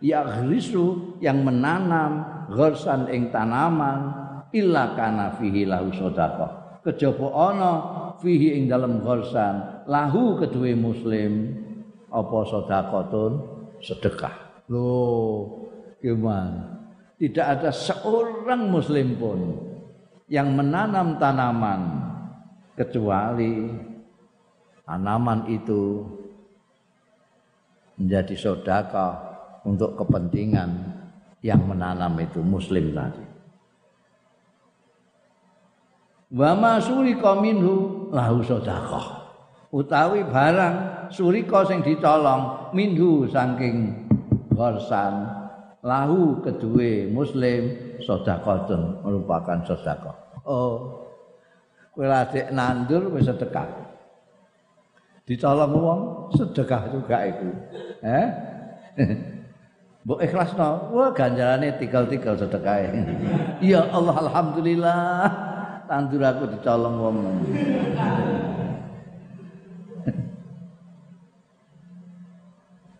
[SPEAKER 1] yang risu yang menanam gharsan ing tanaman illa kana fihi lahu sedekah. Kejaba ana fihi ing dalam gharsan lahu kedue muslim apa sedekahun sedekah. Loh, gimana? Tidak ada seorang muslim pun yang menanam tanaman kecuali tanaman itu menjadi sedekah untuk kepentingan yang menanam itu muslim tadi. Wa ma surika minhu lahu sedekah. Utawi barang surika sing dicolong minhu saking gorsan lahu kedue muslim sedekahun merupakan sedekah. Oh. Kowe nandur wis sedekah. Dicolong wong sedekah juga itu. Eh? Mbok ikhlasno, wah ganjarane tikel-tikel sedekah. Ya Allah alhamdulillah tandur aku dicolong wong.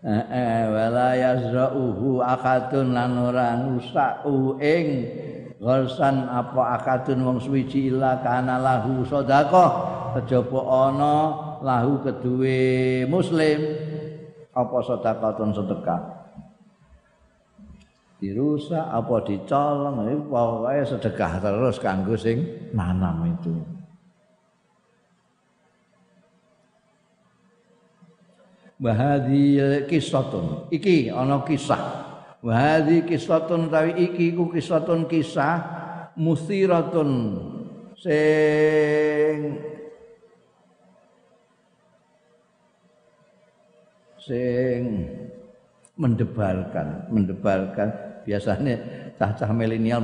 [SPEAKER 1] Wala yazra'uhu akadun lan ora ngrusaku ing gharsan apa akadun wong suwiji illa kana lahu sedekah. Kejaba ana lahu kedue muslim apa sedekahun sedekah? Dirusak apa dicolong iki pokoke sedekah terus kanggo sing nanam itu Wahadi kisatun. Iki ana kisah. Wahadi kisatun tawi iki ku kisatun kisah musiratun sing sing mendebarkan, mendebarkan biasanya cah-cah milenial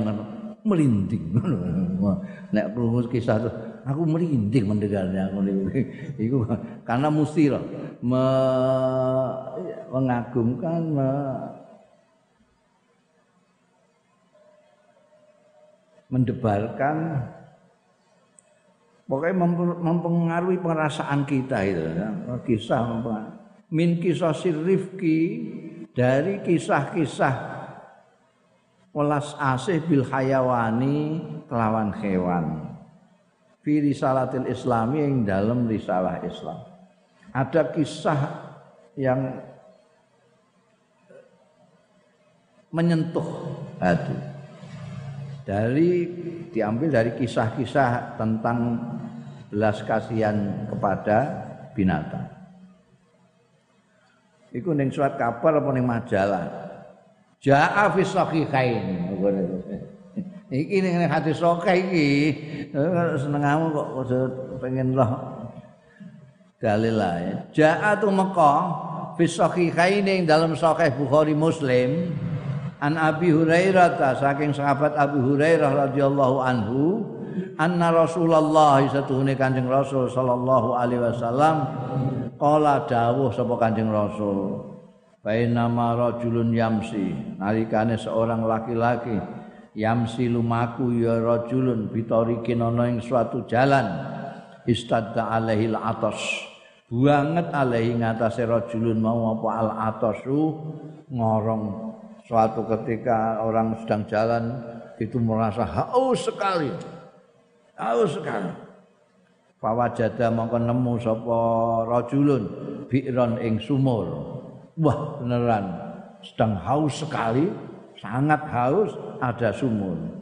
[SPEAKER 1] melinding nek krungu kisah itu aku merinding mendengarnya aku itu karena musir me, mengagumkan me, mendebarkan. Pokoknya mempengaruhi perasaan kita itu ya. kisah min kisah sirifki dari kisah-kisah welas asih bil hayawani kelawan hewan fi risalatil islami yang dalam risalah Islam ada kisah yang menyentuh hati dari diambil dari kisah-kisah tentang belas kasihan kepada binatang. Iku ning surat kabar apa ning majalah. Ja'a fi sahihain. Iki ning hadis sahih iki. Senengamu kok pengen loh dalil ya. Ja'a tu Mekah fi sahihain dalam sahih Bukhari Muslim an Abi Hurairah saking sahabat Abi Hurairah radhiyallahu anhu anna Rasulullah satuhune Kanjeng Rasul sallallahu alaihi wasallam qala dawuh sapa Kanjeng Rasul Bainama rajulun yamsi nalikane seorang laki-laki yamsi lumaku ya rajulun bitarikin ana ing suatu jalan. Istadda alaihil atas banget alaihi ngatasé rajulun mau apa al atasu ngorong. Suatu ketika orang sedang jalan itu merasa haus sekali. Haus sekali. Fawajada mongko nemu sapa rajulun bi'ron ing sumur. Wah beneran. Sedang haus sekali sangat haus ada sumur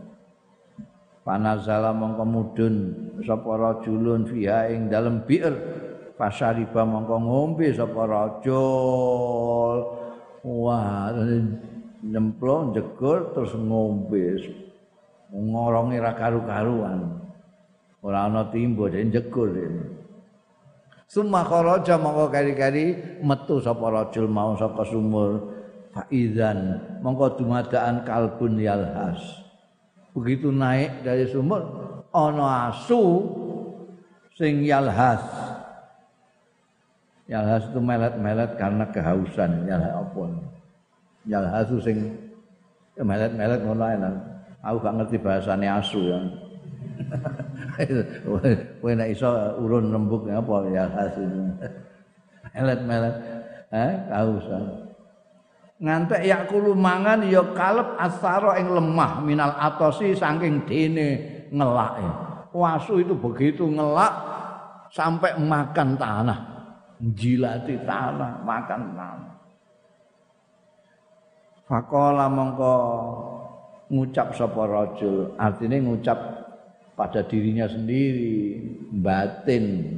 [SPEAKER 1] panazala mongko mudun sapa rajulun fiha ing dalem bi'r. Pasariba mongko ngombe sapa rajul wah nyemplung jegur terus ngombe. Ngorongi ra karu-karuan. Ora ana timbo dene jegur Summa kharaja mongko kari-kari metu sapa rajul mau saka sumur faizan. Mongko dumadaan kalbun yalhas begitu naik dari sumur ana asu sing yalhas yalhas itu melet-melet karena kehausan. Yalhas apa? Yalhas sing melet-melet ngono ae aku gak ngerti bahasane asu ya. Kowe nek iso urun rembug apa ya hasil. Melet-melet. Eh, kausan. Ngantek yakulu mangan ya kalep asara ing lemah minal atosi saking dene ngelake. Wasu itu begitu ngelak sampai makan tanah. Jilati tanah, makan tanah. Fakola mongko ngucap sapa rajul, artinya ngucap pada dirinya sendiri batin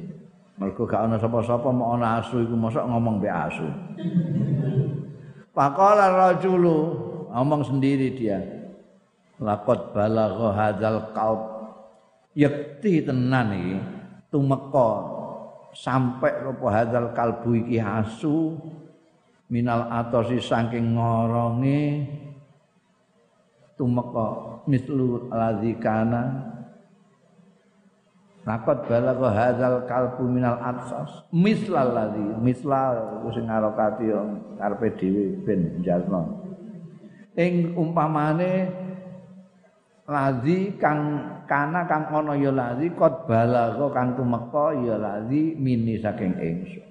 [SPEAKER 1] mergo gak ana sapa-sapa mau ana asu iku mosok ngomong be asu Faqala rajulu ngomong sendiri dia laqad balagha hadzal qalb. Yakti tenan iki tumeka sampai apa hadzal kalbu iki asu minal atosi saking ngoronge tumeka mislu ladzikana Nakot balagha hadzal kalbu minal atsas mislal ladzi mislal sing ngarokati karepe dhewe ben jarno ing umpamane ladzi kang kana kang ana ya ladzi kot balagha kang tumeka ya ladzi mini saking ingsun.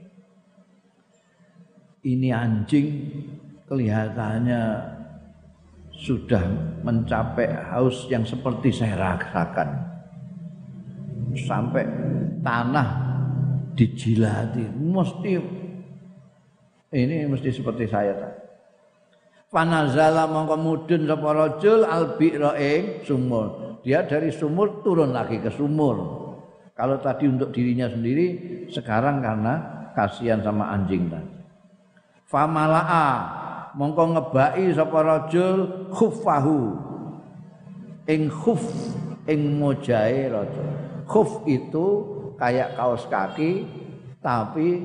[SPEAKER 1] Ini anjing kelihatannya sudah mencapai haus yang seperti saya rasakan sampai tanah dijilati mesti ini mesti seperti saya tadi Fanazala mongko mudun sapa rajul albi'ra ing sumur. Dia dari sumur turun lagi ke sumur. Kalau tadi untuk dirinya sendiri, sekarang karena kasihan sama anjing tadi. Famala'a mongko ngebai sapa rajul khuffahu ing khuf ing mojae rajul khuf itu kayak kaos kaki tapi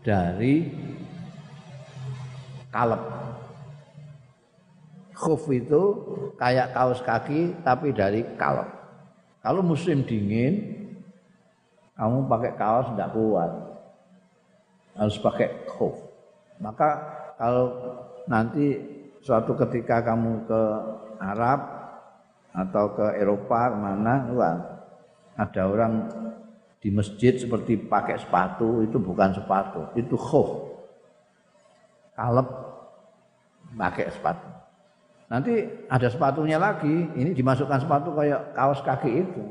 [SPEAKER 1] dari kalep. Khuf itu kayak kaos kaki tapi dari kalep. Kalau musim dingin kamu pakai kaos tidak kuat. Harus pakai khuf. Maka kalau nanti suatu ketika kamu ke Arab atau ke Eropa mana, wah, ada orang di masjid seperti pakai sepatu itu bukan sepatu, itu khuf. Kalep pakai sepatu. Nanti ada sepatunya lagi, ini dimasukkan sepatu kayak kaos kaki itu.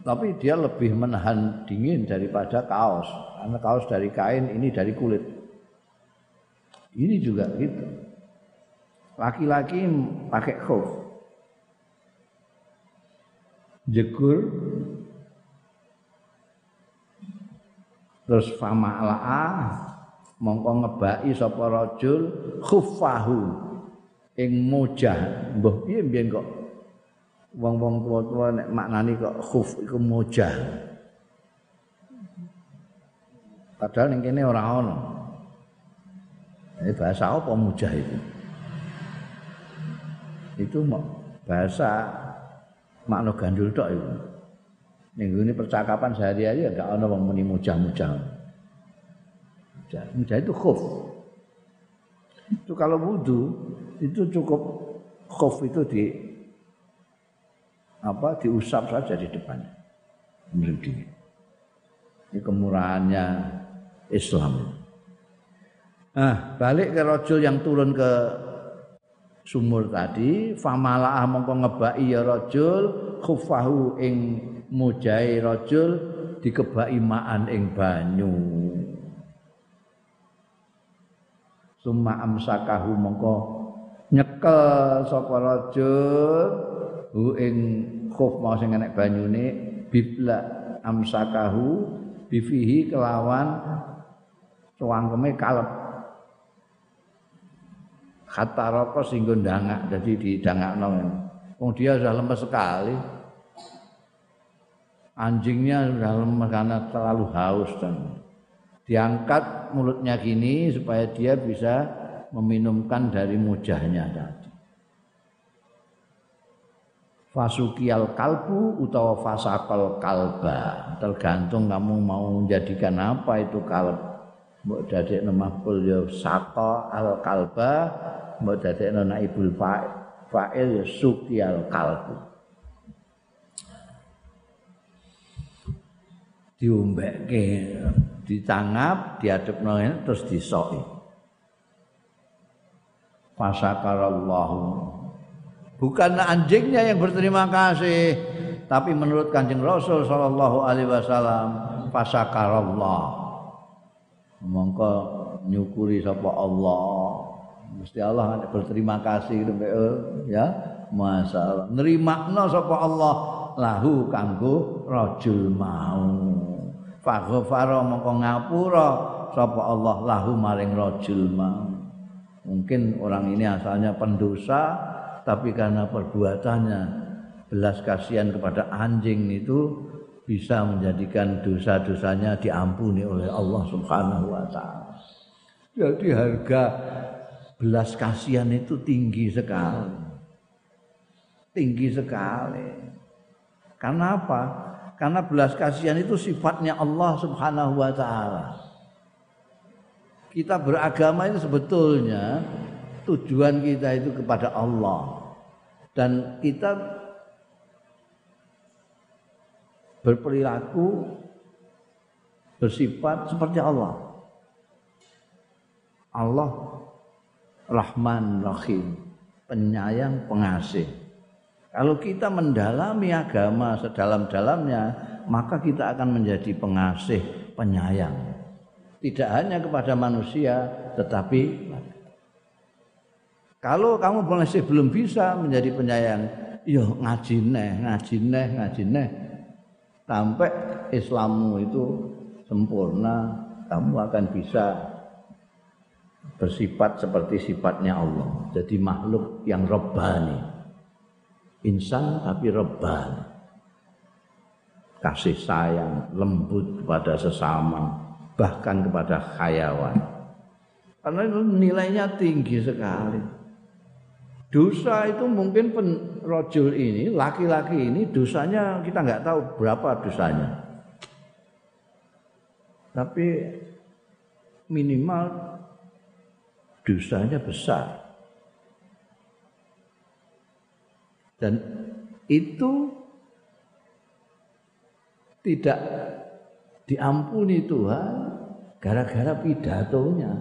[SPEAKER 1] Tapi dia lebih menahan dingin daripada kaos. Karena kaos dari kain, ini dari kulit. Ini juga gitu. Laki-laki pakai khuf jegur. Terus fama'la'a mongko ngebaki sapa rajul khuffahu ing mojah mbah piye mbiyen kok? Wong-wong tua-tua nek maknani kok khuf iku mojah padahal ning kene ora ana ini bahasa apa mujah itu? Itu bahasa makna gandul tok itu. Ning ini percakapan sehari-hari enggak ana wong muni mujah-mujah. Mujah itu khuf. Itu kalau wudu itu cukup khuf itu di apa diusap saja di depan. Musim Ini kemurahannya Islam. Nah, balik ke rojul yang turun ke sumur tadi famalaah mongko ngebaki ya rajul khufahu ing mujai rajul dikebaki maan ing banyu. Summa amsakahu mongko nyekel sapa rajul hu ing khuf mau sing enek banyune bibla amsakahu bifihi kelawan cangkeme kalep kata rokok singgo ndangak jadi di dangak wong dia sudah lemes sekali. Anjingnya dalam karena terlalu haus dan diangkat mulutnya gini supaya dia bisa meminumkan dari mujahnya tadi. Fasukial kalbu utawa fasakal kalba. Tergantung kamu mau menjadikan apa itu kalb mbok dadekno maf'ul ya saqa al kalba mbok dadekno naibul fa'il ya sukial kalbu diombekke ditangap diadepno terus disoki. Fasakarallahu. Bukan anjingnya yang berterima kasih tapi menurut kanjeng Rasul sallallahu alaihi wasallam fasakarallah mongko nyukuri sapa Allah. Mesti Allah berterima kasih ya. Masalah. Nerimakno sapa Allah lahu kanggo rajul mau. Faghfara mongko ngapura sapa Allah lahu maring rajul mau. Mungkin orang ini asalnya pendosa tapi karena perbuatannya belas kasihan kepada anjing itu bisa menjadikan dosa-dosanya diampuni oleh Allah Subhanahu wa taala. Jadi harga belas kasihan itu tinggi sekali. Tinggi sekali. Karena apa? Karena belas kasihan itu sifatnya Allah Subhanahu wa taala. Kita beragama itu sebetulnya tujuan kita itu kepada Allah dan kita berperilaku bersifat seperti Allah. Allah Rahman Rahim penyayang pengasih. Kalau kita mendalami agama sedalam-dalamnya maka kita akan menjadi pengasih penyayang. Tidak hanya kepada manusia tetapi kalau kamu masih belum bisa menjadi penyayang, yo ngaji neh, ngaji neh, ngaji neh. Sampai Islammu itu sempurna, kamu akan bisa bersifat seperti sifatnya Allah. Jadi makhluk yang robbani. Insan tapi robbani. Kasih sayang, lembut kepada sesama, bahkan kepada hayawan. Karena itu nilainya tinggi sekali. Dosa itu mungkin penrojul ini, laki-laki ini dosanya kita nggak tahu berapa dosanya. Tapi minimal dosanya besar. Dan itu tidak diampuni Tuhan gara-gara pidatonya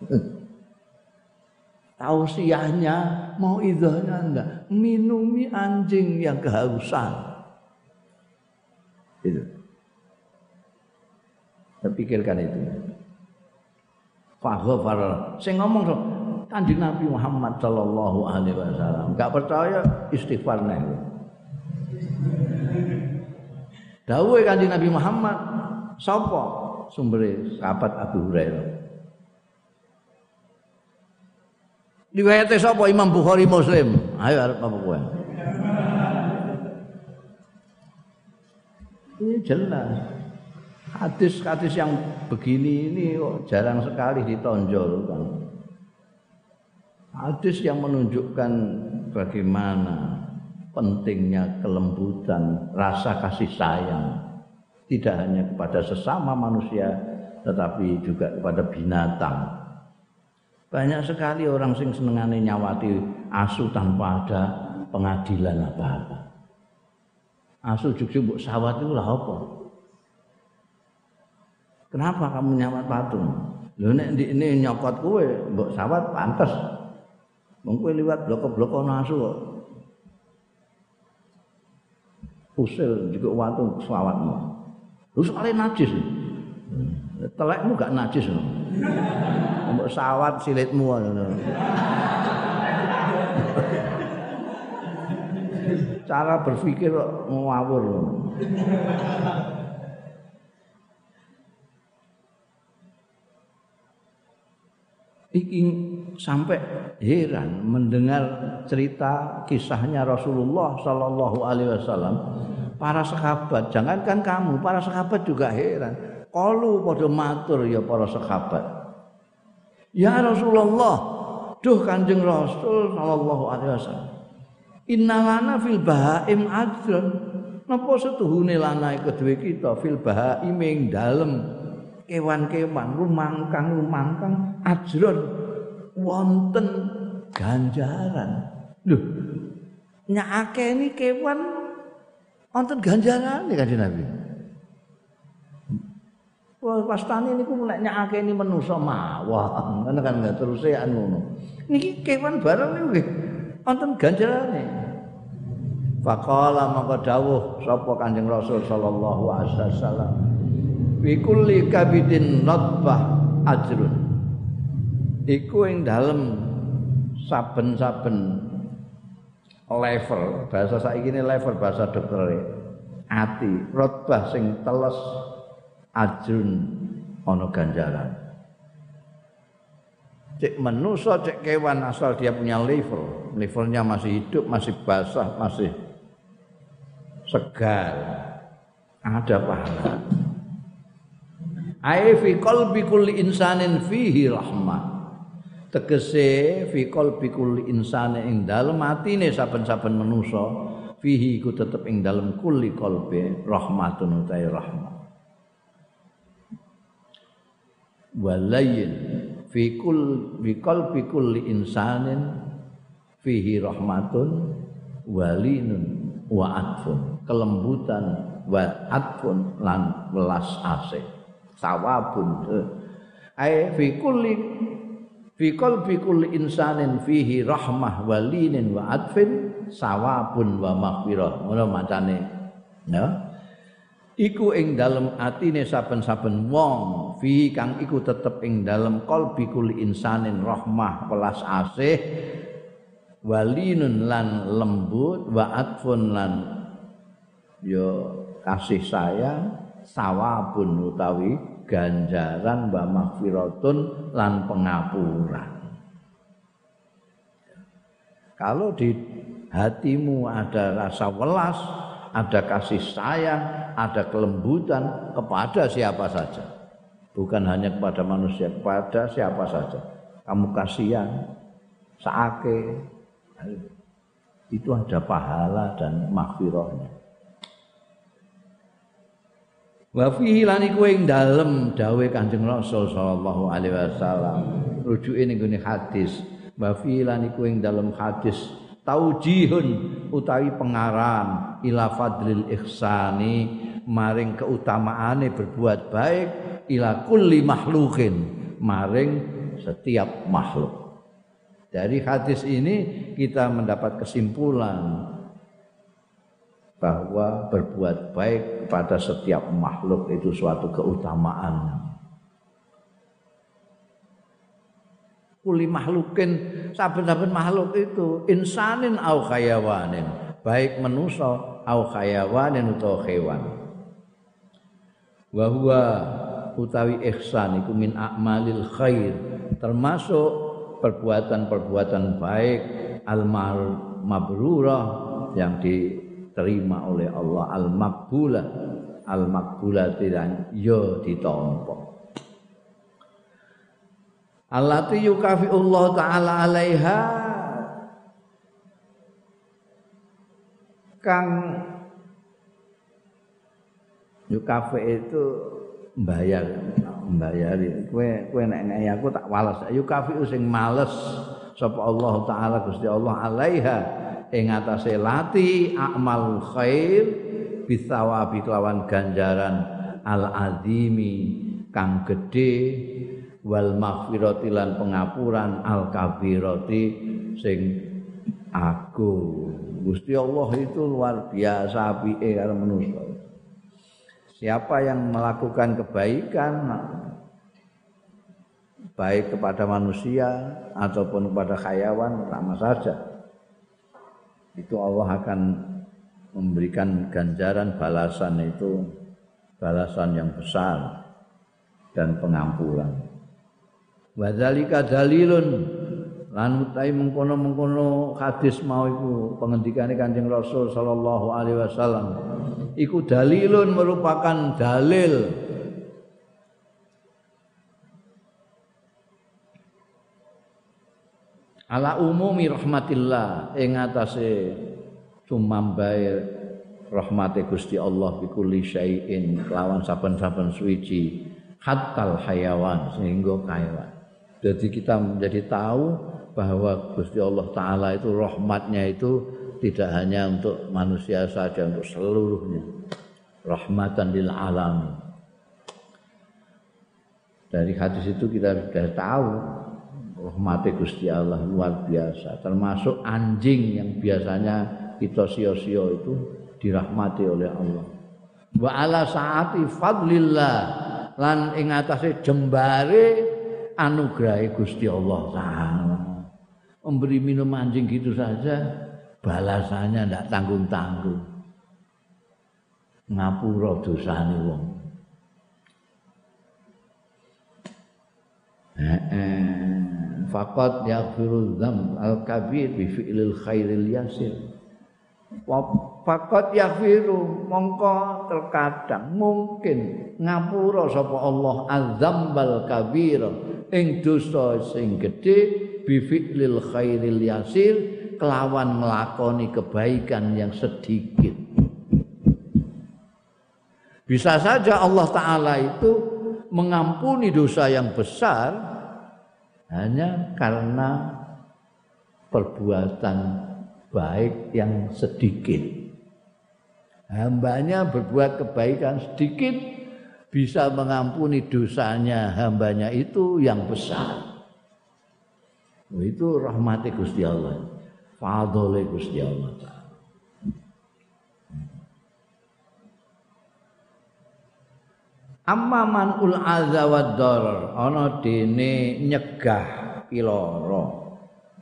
[SPEAKER 1] tausiahnya mau idahnya enggak? Minumi anjing yang kehausan. Itu. Pikirkan itu. Faghfar saya ngomong so, Kanjeng Nabi Muhammad sallallahu alaihi wasallam enggak percaya istighfar nih Dawuh Kanjeng Nabi Muhammad sapa? Sumbere sahabat Abu Hurairah Riwayate sapa Imam Bukhari Muslim? Ayo arep apa kowe? Ini jelas. Hadis-hadis yang begini ini jarang sekali ditonjolkan. Hadis yang menunjukkan bagaimana pentingnya kelembutan, rasa kasih sayang tidak hanya kepada sesama manusia tetapi juga kepada binatang banyak sekali orang sing senengane nyawati asu tanpa ada pengadilan apa-apa. Asu juga mbok sawat itu lah apa? Kenapa kamu nyawat patung? Lho nek ini nyokot kowe mbok sawat pantes. Wong kowe liwat bloko-bloko asu kok. Usil juga watu sawatmu. Lu soalnya najis. Telekmu gak najis loh. Mbok sawat silitmu ngono. Cara berpikir ngawur. Iki sampai heran mendengar cerita kisahnya Rasulullah Shallallahu Alaihi Wasallam. Para sahabat, jangankan kamu, para sahabat juga heran. Kalu pada matur ya para sahabat. Ya Rasulullah, duh kanjeng Rasul Shallallahu Alaihi Wasallam. Innalana fil bahaim ajrun. Napa setuhune lana kedue kita fil bahaim ing dalem kewan-kewan rumangkang rumangkang ajrun wonten ganjaran. Lho, nyake ini kewan wonten ganjaran nih kanjeng Nabi. Wah, tani niku nek nyakake ini manusa mawon, kan kan terus an ngono. Niki kewan bareng niku nggih wonten ganjarane. Faqala maka dawuh sapa Kanjeng Rasul sallallahu alaihi wasallam. Kulli kabidin nadbah ajrun iku ing dalem saben-saben level bahasa saiki ini level bahasa dokter ati rotbah sing teles ajrun ana ganjaran cek manusia cek kewan asal dia punya level. Levelnya masih hidup masih basah masih segar. Ada pahala. Ai fi qalbi kulli insanin fihi rahmah. Tegese fi qalbi kulli insane ing dalem atine saben-saben manusa fihi iku tetep ing dalem kulli qalbi rahmatun utai rahmat walayin fi kul bi qalbi kulli insanin fihi rahmatun walinun wa atfun. Kelembutan wa atfun lan welas asih sawabun ai fi kulli fi qalbi kulli insanin fihi rahmah walinin wa adfin sawabun wa maghfirah. Ngono macane ya. Iku ing dalem atine saben-saben wong fi kang iku tetep ing dalem qalbi kulli insanin rahmah welas asih walinun lan lembut wa adfun lan ya kasih sayang sawabun utawi ganjaran wa maghfiratun lan pengapuran. Kalau di hatimu ada rasa welas, ada kasih sayang, ada kelembutan kepada siapa saja. Bukan hanya kepada manusia, kepada siapa saja. Kamu kasihan, saake, itu ada pahala dan maghfirahnya. Wa fihi lan iku ing dalem dawuh Kanjeng Rasul sallallahu alaihi wasallam. Rujuke ning gone hadis. Wa fihi lan iku ing dalem hadis taujihun utawi pengaran ila fadlil ihsani maring keutamaane berbuat baik ila kulli makhlukin maring setiap makhluk. Dari hadis ini kita mendapat kesimpulan bahwa berbuat baik kepada setiap makhluk itu suatu keutamaan. Kuli makhlukin saben-saben makhluk itu insanin au khayawanin, baik manusia au khayawanin atau hewan. Wa huwa utawi ihsan iku min a'malil khair, termasuk perbuatan-perbuatan baik al mabrurah yang di diterima oleh Allah al makbulah al makbulah tidak yo ditompo. Allati yukafi Allah taala alaiha kang yukafi itu bayar mbayari. Kowe kowe nek ngene aku tak wales. Yukafi sing males sapa Allah taala Gusti Allah alaiha ing atase lati amal khair bisawabi kelawan ganjaran al azimi kang gede wal maghfirati lan pengapuran al kabirati sing agung. Gusti Allah itu luar biasa apike karo manusia siapa yang melakukan kebaikan baik kepada manusia ataupun kepada hayawan sama saja itu Allah akan memberikan ganjaran balasan itu balasan yang besar dan pengampunan. Wadzalika dalilun lan utahe mengkono-mengkono hadis mau iku pengendikane Kanjeng Rasul sallallahu alaihi wasallam. Iku dalilun merupakan dalil. Ala umumi rahmatillah ing atase sumambae rahmate Gusti Allah bi kulli syai'in kelawan saben-saben suci hatal hayawan sehingga kaiwan. Jadi kita menjadi tahu bahwa Gusti Allah Ta'ala itu rahmatnya itu tidak hanya untuk manusia saja, untuk seluruhnya. Rahmatan lil alam. Dari hadis itu kita sudah tahu rahmatnya Gusti Allah luar biasa. Termasuk anjing yang biasanya kita sio-sio itu dirahmati oleh Allah. Wa ala saati fadlillah lan ing atase jembare anugrahe Gusti Allah Ta'ala memberi minum anjing gitu saja balasannya tidak tanggung-tanggung. Ngapura dosane wong. Faqat yaghfiru dzam al kabir bi fi'lil khairil yasir. Faqat yaghfiru mongko terkadang mungkin ngapura sapa Allah azambal kabir ing dosa sing gedhe bifi'lil khairil yasir kelawan melakoni kebaikan yang sedikit. Bisa saja Allah Ta'ala itu mengampuni dosa yang besar hanya karena perbuatan baik yang sedikit. Hambanya berbuat kebaikan sedikit bisa mengampuni dosanya hambanya itu yang besar. Itu rahmati Gusti Allah. Fadhole Gusti Allah Amma wad darar ana dene nyegah piloro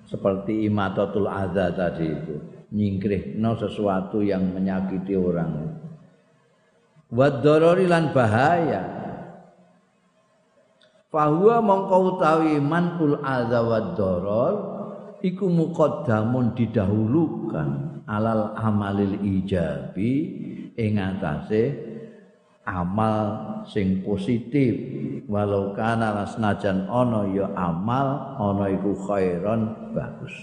[SPEAKER 1] seperti imatatul adza tadi itu nyingkrihno sesuatu yang menyakiti orang. Wad lan bahaya Fahuwa mongko utawi manul adza wad darar iku muqaddamun didahulukan alal amalil ijabi ing atase amal sing positif. Walau kana rasnajan ana ya amal ana iku khairon bagus.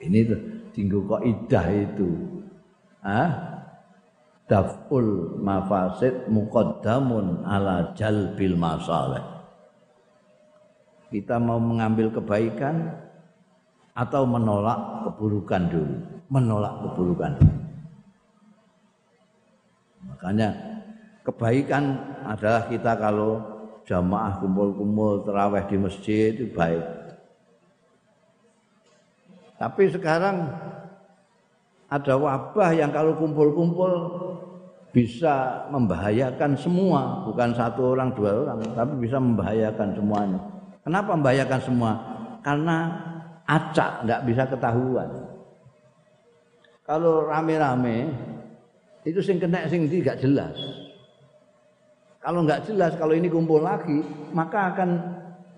[SPEAKER 1] Ini tuh tinggu kaidah itu. Ah daful mafasid muqaddamun ala jalbil masalih kita mau mengambil kebaikan atau menolak keburukan dulu? Menolak keburukan. Makanya kebaikan adalah kita kalau jamaah kumpul-kumpul terawih di masjid itu baik. Tapi sekarang ada wabah yang kalau kumpul-kumpul bisa membahayakan semua. Bukan satu orang dua orang tapi bisa membahayakan semuanya Kenapa membahayakan semua? Karena acak nggak bisa ketahuan. Kalau rame-rame itu sing kena sing tidak jelas. Kalau nggak jelas, kalau ini kumpul lagi, maka akan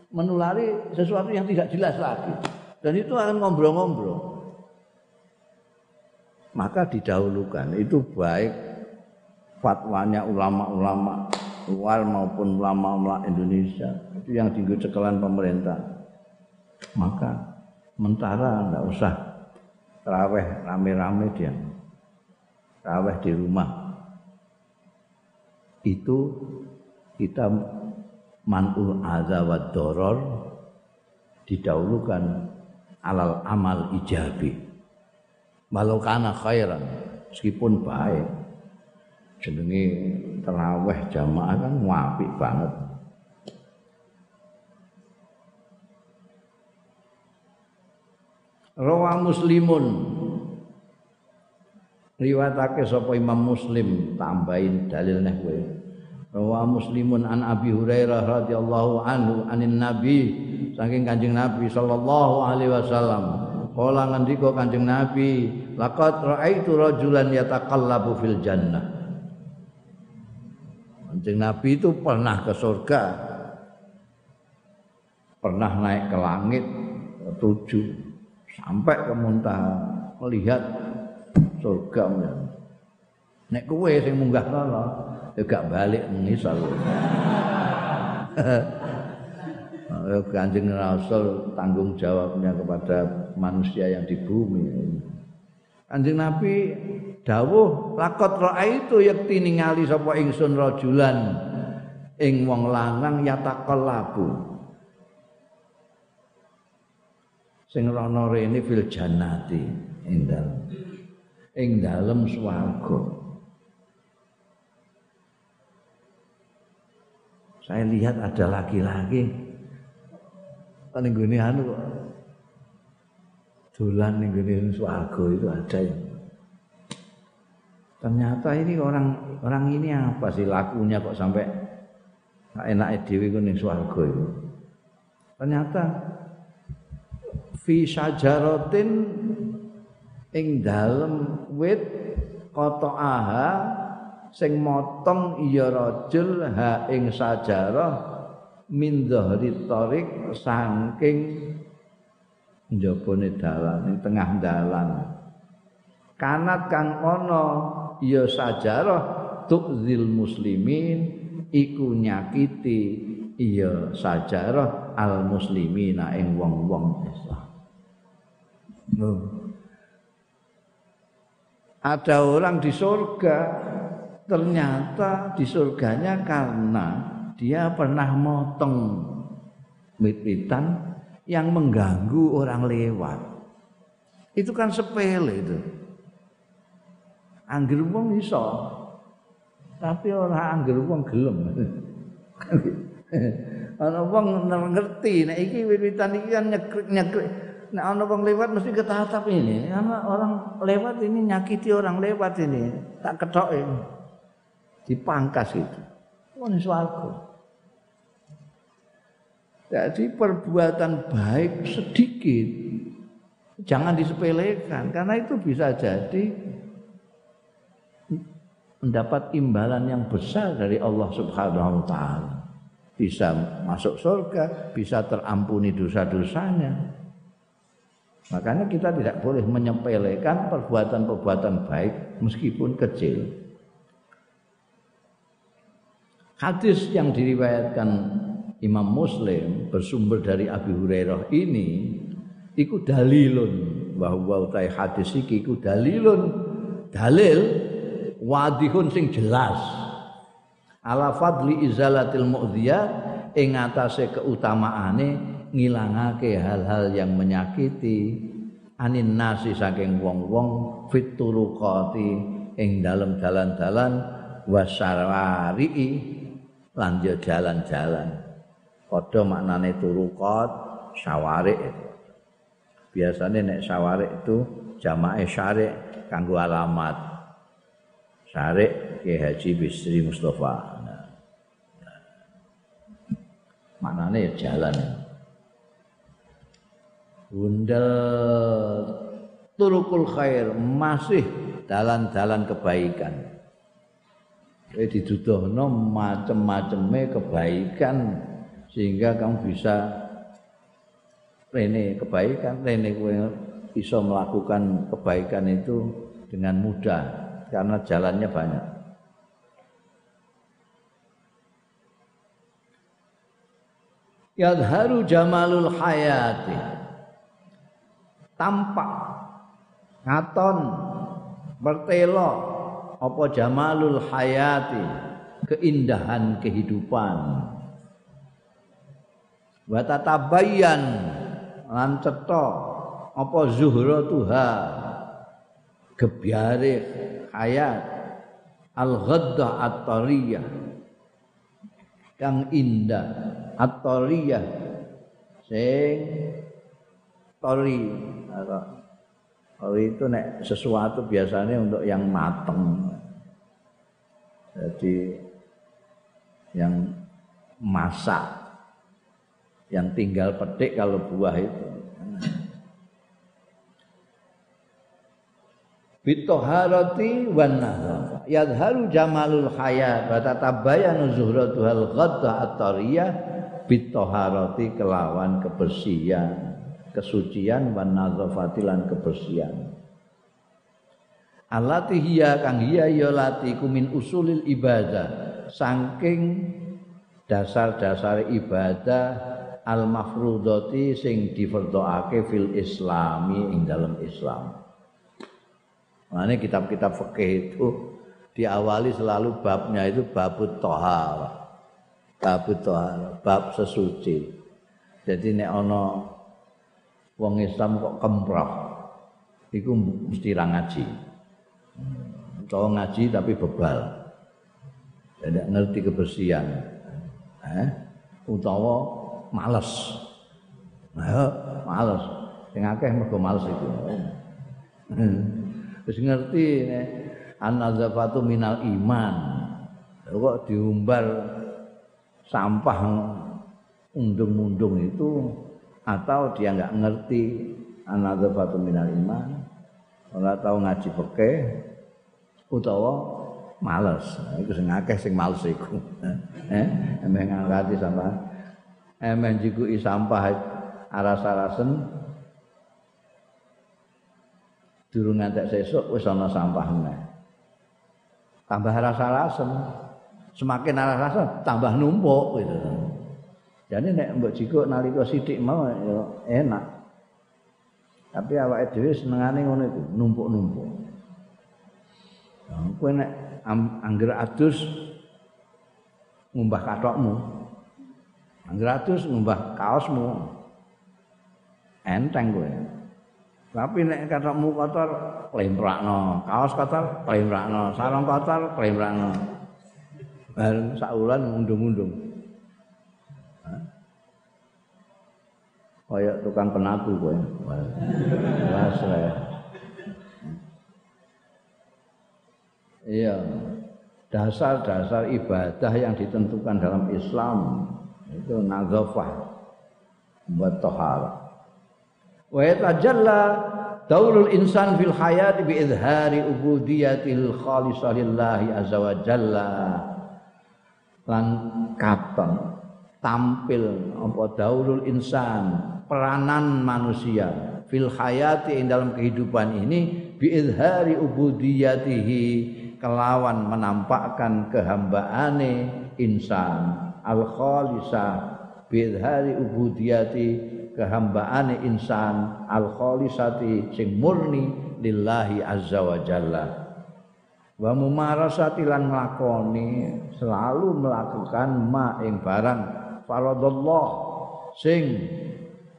[SPEAKER 1] menulari sesuatu yang tidak jelas lagi. Dan itu akan ngobrol-ngobrol. Maka didahulukan, itu baik fatwanya ulama-ulama luar maupun ulama-ulama Indonesia itu yang tinggi cekelan pemerintah. Maka mentara enggak usah terawih rame-rame dia terawih di rumah. Itu kita manul azawad doror didahulukan alal amal ijabi. Walau khairan meskipun baik jenenge terawih jamaah kan apik banget. Rawa Muslimun riwayatake sapa Imam Muslim tambahin dalil neh kowe. Rawa Muslimun an Abi Hurairah radhiyallahu anhu anin Nabi saking Kanjeng Nabi sallallahu alaihi wasallam. Kala ngendika Kanjeng Nabi, laqad ra'aitu rajulan yataqallabu fil jannah. Kanjeng Nabi itu pernah ke surga. Pernah naik ke langit tujuh sampai ke muntaha melihat surga nek kowe sing munggah kono ya gak balik ngisor Kanjeng Rasul tanggung jawabnya kepada manusia yang di bumi. Kanjeng Nabi dawuh lakot itu yakti ningali sapa ingsun rajulan ing wong lanang yataqallabu. Sing rono rene fil jannati ing dalem ing dalem swarga. Saya lihat ada laki-laki ning gone anu dolan ning gone swarga itu ada yang ternyata ini orang orang ini apa sih lakunya kok sampai enak dhewe ku ning swarga itu? Ternyata fi syajaratin ing dalem wit qata'aha sing motong iya rajul ha ing sajarah min dhahri tarik saking njabane dalan ing tengah dalan. Kanat kang ana ya sajarah tukzil muslimin iku nyakiti iya sajarah al muslimina ing wong-wong Islam. Ada orang di surga ternyata di surganya karena dia pernah motong mit-mitan yang mengganggu orang lewat. Itu kan sepele itu. Angger wong iso. Tapi ora angger wong gelem. Ana wong ngerti nek iki wit-witan iki kan nyekrik-nyekrik. Nek ana wong lewat mesti ketatap ini. Karena orang lewat ini nyakiti orang lewat ini. Tak ketok ini. Dipangkas itu. Wong swarga. Jadi perbuatan baik sedikit jangan disepelekan karena itu bisa jadi mendapat imbalan yang besar dari Allah Subhanahu wa taala. Bisa masuk surga, bisa terampuni dosa-dosanya. Makanya kita tidak boleh menyepelekan perbuatan-perbuatan baik meskipun kecil. Hadis yang diriwayatkan Imam Muslim bersumber dari Abi Hurairah ini iku dalilun. Bahwa utai hadis iki iku dalilun. Dalil wadihun sing jelas. Ala fadli izalatil mu'dhiyah ing atase keutamaane ngilangake hal-hal yang menyakiti. Anin nasi saking wong-wong fit turuqati ing dalem dalan-dalan wasarwari lan jalan-jalan padha maknane turukot syawarik biasanya nek syawarik itu jamaah syarik kanggo alamat. Syarik Ki Haji Bisri Mustafa. Nah, maknane ya jalan. Bundel turukul khair masih dalan-dalan kebaikan. Eh diduduhno macem-maceme kebaikan sehingga kamu bisa rene kebaikan rene kowe bisa melakukan kebaikan itu dengan mudah karena jalannya banyak. Yadharu jamalul hayati. Tampak ngaton bertelo apa jamalul hayati? Keindahan kehidupan wa tatabayyan. Lan cetha apa zuhra tuha? Gebyare hayat. Al ghadda at-tariyah. Kang indah at-tariyah. Sing tori tori itu nek sesuatu biasanya untuk yang mateng. Jadi yang masak yang tinggal petik kalau buah itu. Bitoharati wan nahar. Yadharu jamalul hayat wa tatabayanu zuhratuhal ghadda at-tariyah bitoharati kelawan kebersihan kesucian wan nadzafati lan kebersihan Alati hiya kang hiya ya lati kumin usulil ibadah saking dasar-dasar ibadah al mafrudati sing difardhoake fil islami ing dalam Islam. Makanya kitab-kitab fikih itu diawali selalu babnya itu babut tohar. Babut tohar, bab sesuci. Jadi nek ana wong Islam kok kemproh iku mesti ra ngaji. Utawa ngaji tapi bebal. Tidak ngerti kebersihan. Eh? Utawa males. Nah, males. Sing akeh mergo males iku. Wis ngerti nek an-nazafatu minal iman. Kok diumbar sampah undung-undung itu atau dia nggak ngerti an-nazafatu minal iman ora tau ngaji fikih utawa males iku sing akeh sing males iku eh emeh ngangkati jikuki sampah aras-arasen. Durung ngantek sesuk wis ana sampah meneh. Tambah aras-arasen. Semakin aras-arasen tambah numpuk gitu. Jadi nek mbok jikuk nalika sithik mau ya enak. Tapi awake dhewe senengane ngono iku, numpuk-numpuk. Nah, kowe nek angger adus ngumbah katokmu. Angger adus ngumbah kaosmu. Enteng kowe. Tapi nek katokmu kotor, klemprakno. Kaos kotor, klemprakno. Sarung kotor, klemprakno. Bareng sak wulan mundung-mundung. kaya tukang penaku kowe. Wes Iya. Dasar-dasar ibadah yang ditentukan dalam Islam itu nazafah wa tahara. Wa yatajalla daulul insan fil hayat bi izhari ubudiyatil khalisah lillahi azza wa jalla. Lan katon tampil apa daulul insan peranan manusia fil hayati ing dalam kehidupan ini biizhari ubudiyatihi kelawan menampakkan kehambaane insan al khalisah biizhari ubudiyati kehambaane insan al khalisati sing murni lillahi azza wa jalla. Wa mumarasati lan nglakoni selalu melakukan ma ing barang faradallah sing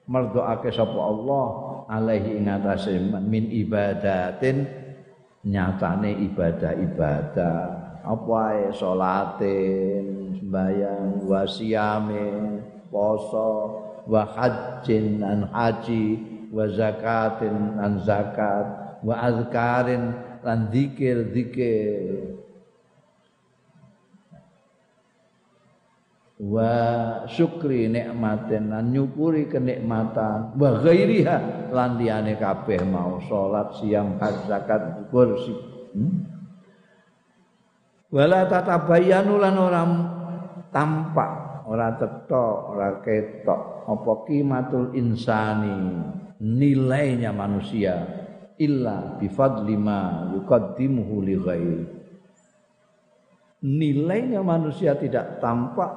[SPEAKER 1] merdoake sapa Allah alaihi ing atase min ibadatin nyatane ibadah-ibadah. Apa ae salatin sembayang wasiame poso wa hajjin an haji wa zakatin an zakat wa azkarin lan zikir zikir wa syukri nikmatin lan nyukuri kenikmatan wa ghairiha lan liyane kabeh mau salat siam haj zakat kursi hmm? wala tatabayanu lan ora tampak ora cetha ora ketok apa kimatul insani nilainya manusia illa bifadli ma yuqaddimuhu li ghairi. Nilainya manusia tidak tampak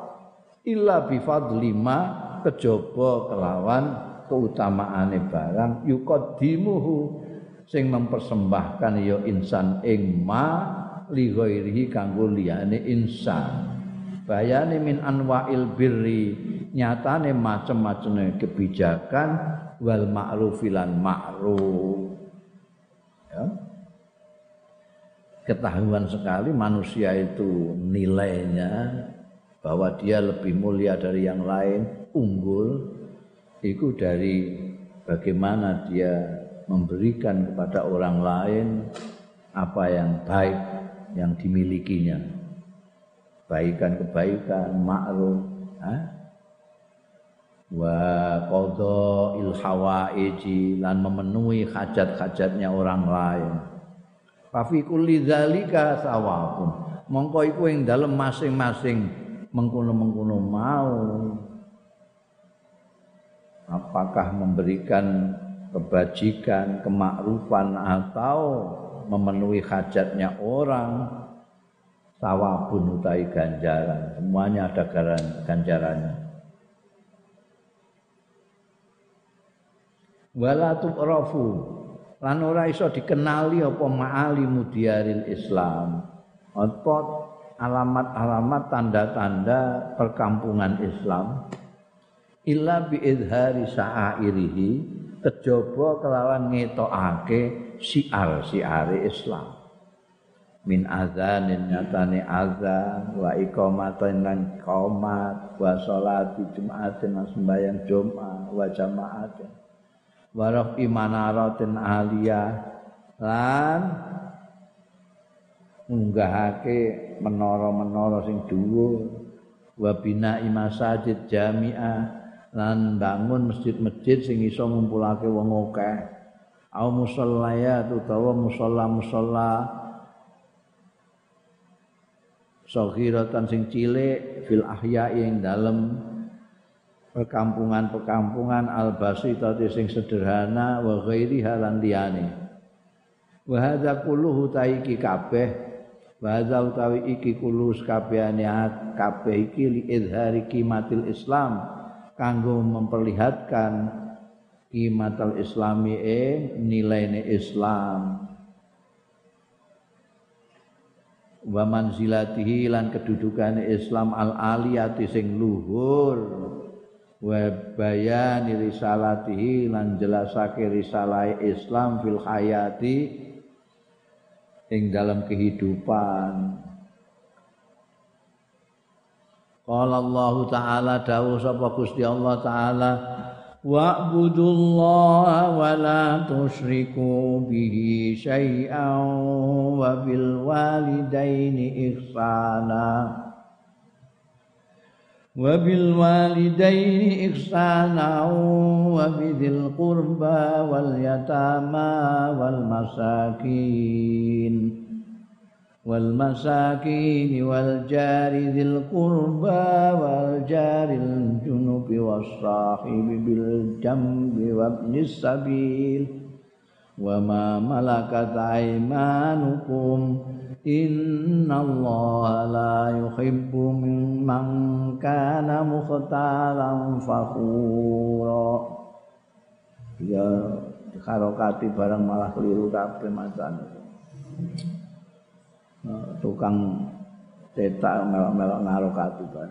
[SPEAKER 1] illa bifadli ma kejaba kelawan keutamaane barang yuqaddimuhu sing mempersembahkan ya insan ing ma li ghairihi kanggo liyane insan bayane min anwa'il birri nyatane macem-maceme kebijakan wal ma'rufilan ma'ruf ya ketahuan sekali manusia itu nilainya bahwa dia lebih mulia dari yang lain, unggul, itu dari bagaimana dia memberikan kepada orang lain apa yang baik yang dimilikinya. Kebaikan-kebaikan, ma'ruf, wa qadha il hawaiji lan memenuhi hajat-hajatnya orang lain. Fa fi kulli dzalika sawabun. Mongko iku ing dalem masing-masing mengkono-mengkono mau apakah memberikan kebajikan, kemakrufan atau memenuhi hajatnya orang sawabun utai ganjaran. Semuanya ada ganjarannya. Wala tuqrafu lan ora iso dikenali apa ma'ali mudiaril Islam. Apa alamat-alamat tanda-tanda perkampungan Islam. Illa bi idhari sa'airihi. Kejaba kelawan ngetokake siar-siare Islam min azanin nyatane azan wa iqamatin lan qomat wa sholati jum'atin lan sembahyang Jumat wa jama'atin. Wa rafi manaratin aliyah. Lan ngunggahake menara-menara sing dhuwur. Wa bina'i masajid jami'ah. Lan bangun masjid-masjid sing iso ngumpulake wong akeh. Au musallaya utawa musalla-musalla saghiratan sing cilik fil ahya'i ing dalem. Perkampungan-perkampungan al-basitati sing sederhana wa ghairi halan liyane. Wa hadza kulluhu taiki kabeh wa hadza utawi iki kulus kabehane kabeh iki li izhari kimatil islam kanggo memperlihatkan kimatal islami ing nilaine islam wa manzilatihi lan kedudukan Islam al aliyati sing luhur. Wa bayani risalatihi lan jelasake risalah Islam fil hayati ing dalam kehidupan. Qala Allah Ta'ala dawuh sapa Gusti Allah Ta'ala واعبدوا الله ولا تشركوا به شيئا وبالوالدين إحسانا. وبالوالدين إحسانا وبذي القربى واليتامى والمساكين. والمساكين masakin wal jari dzil qurba wal jari al junubi was sahibi bil jambi الله sabil. Wa ma malakat aymanukum. Innallaha la yuhibbu man kana mukhtalan ya barang malah keliru kabeh macan tukang cetak melok-melok ngaruh katuban.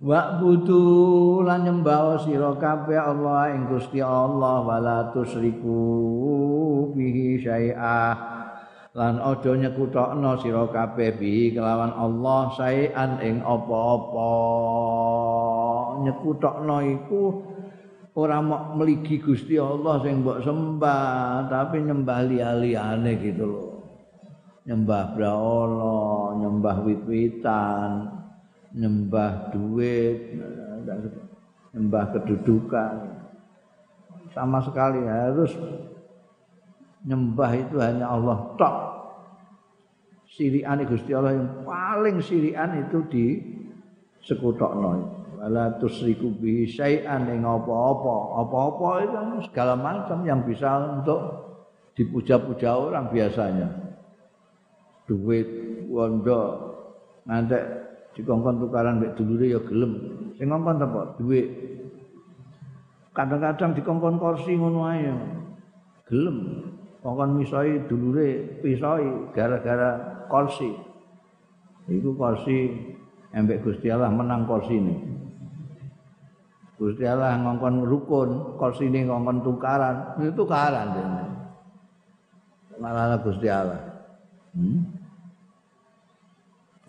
[SPEAKER 1] Wa budu lan nyembah sira kabeh Allah ing Gusti Allah wala tusriku bihi syai'ah lan aja nyekutokno sira kabeh bihi kelawan Allah syai'an ing apa-apa. Nyekutokno iku ora mau meligi Gusti Allah sing mbok sembah tapi nyembah liyane gitu loh nyembah brahala, nyembah wit-witan, nyembah duit, nyembah kedudukan. Sama sekali harus nyembah itu hanya Allah tok. Sirian Gusti Allah yang paling sirian itu di sekutokno. Wala tusriku bihi syai'an ing apa-apa. Apa-apa itu segala macam yang bisa untuk dipuja-puja orang biasanya. Duit wondo ngantek dikongkon tukaran mek dulure ya gelem. Sing ngongkon apa duit. Kadang-kadang dikongkon kursi ngono ae gelem. Kongkon misoi dulure pisoi gara-gara kursi. Iku kursi embek Gusti Allah menang kursi ini Gusti Allah ngongkon rukun kursi ini ngongkon tukaran. Itu tukaran malah Gusti Allah. Hmm?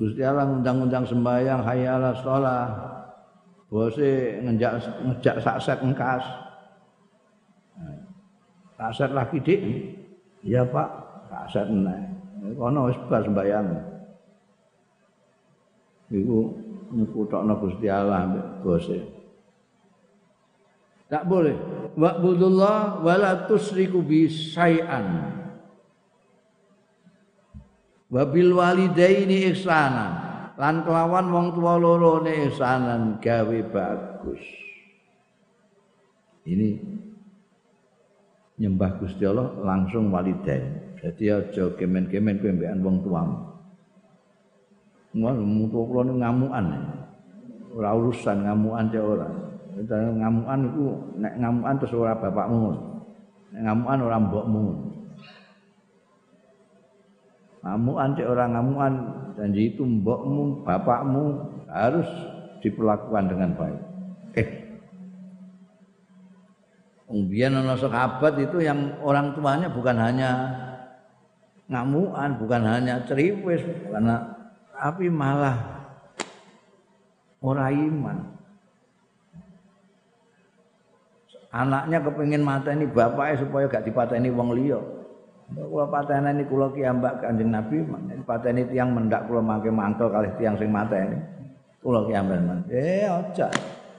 [SPEAKER 1] Gusti Allah ngundang-undang sembahyang hayya ala shalah. Bose ngejak ngejak sakset engkas. Sakset lagi dik. Iya Pak, sakset meneh. Kono wis bar sembahyang. Iku nyekutokno Gusti Allah bose. Tak boleh. Wa'budullah wala tusriku bi syai'an. Wabil walidaini ihsanan lan kelawan wong tuwa loro ne ihsanan gawe bagus Ini nyembah Gusti Allah langsung walidain. Jadi aja kemen-kemen kowe mbekan wong tuamu. Wah, mutu kula ngamukan. Ora urusan ngamukan cek ora. Ngamukan iku nek ngamukan terus ora bapakmu. Nek ngamukan ora mbokmu. Ngamukan cek ora ngamukan janji itu mbokmu, bapakmu harus diperlakukan dengan baik. Eh, Kemudian ana sahabat itu yang orang tuanya bukan hanya ngamuan, bukan hanya ceriwis, karena tapi malah ora iman. Anaknya kepingin mata ini bapaknya supaya gak dipateni wong liya. Kula pateni kula ki ambak Kanjeng Nabi, pateni tiang mendak kula mangke mangkel kalih tiang sing mateni. Kula ki ambak. Eh aja.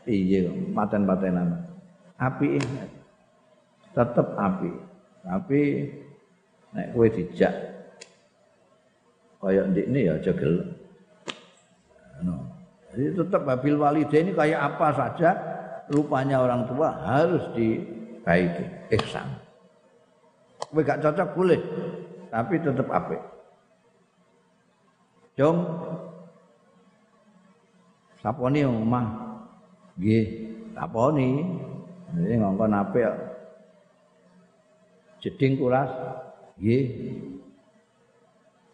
[SPEAKER 1] Piye paten-patenan. Api tetep api. Tapi nek kowe dijak kaya ndikne ya aja gelem. No. Jadi tetap babil walide ini kayak apa saja rupanya orang tua harus dibaiki ihsan. Kowe gak cocok boleh, tapi tetap apik. Jom. Saponi omah. Saponi. Ini ngongkon apik jeding kuras. Nggih.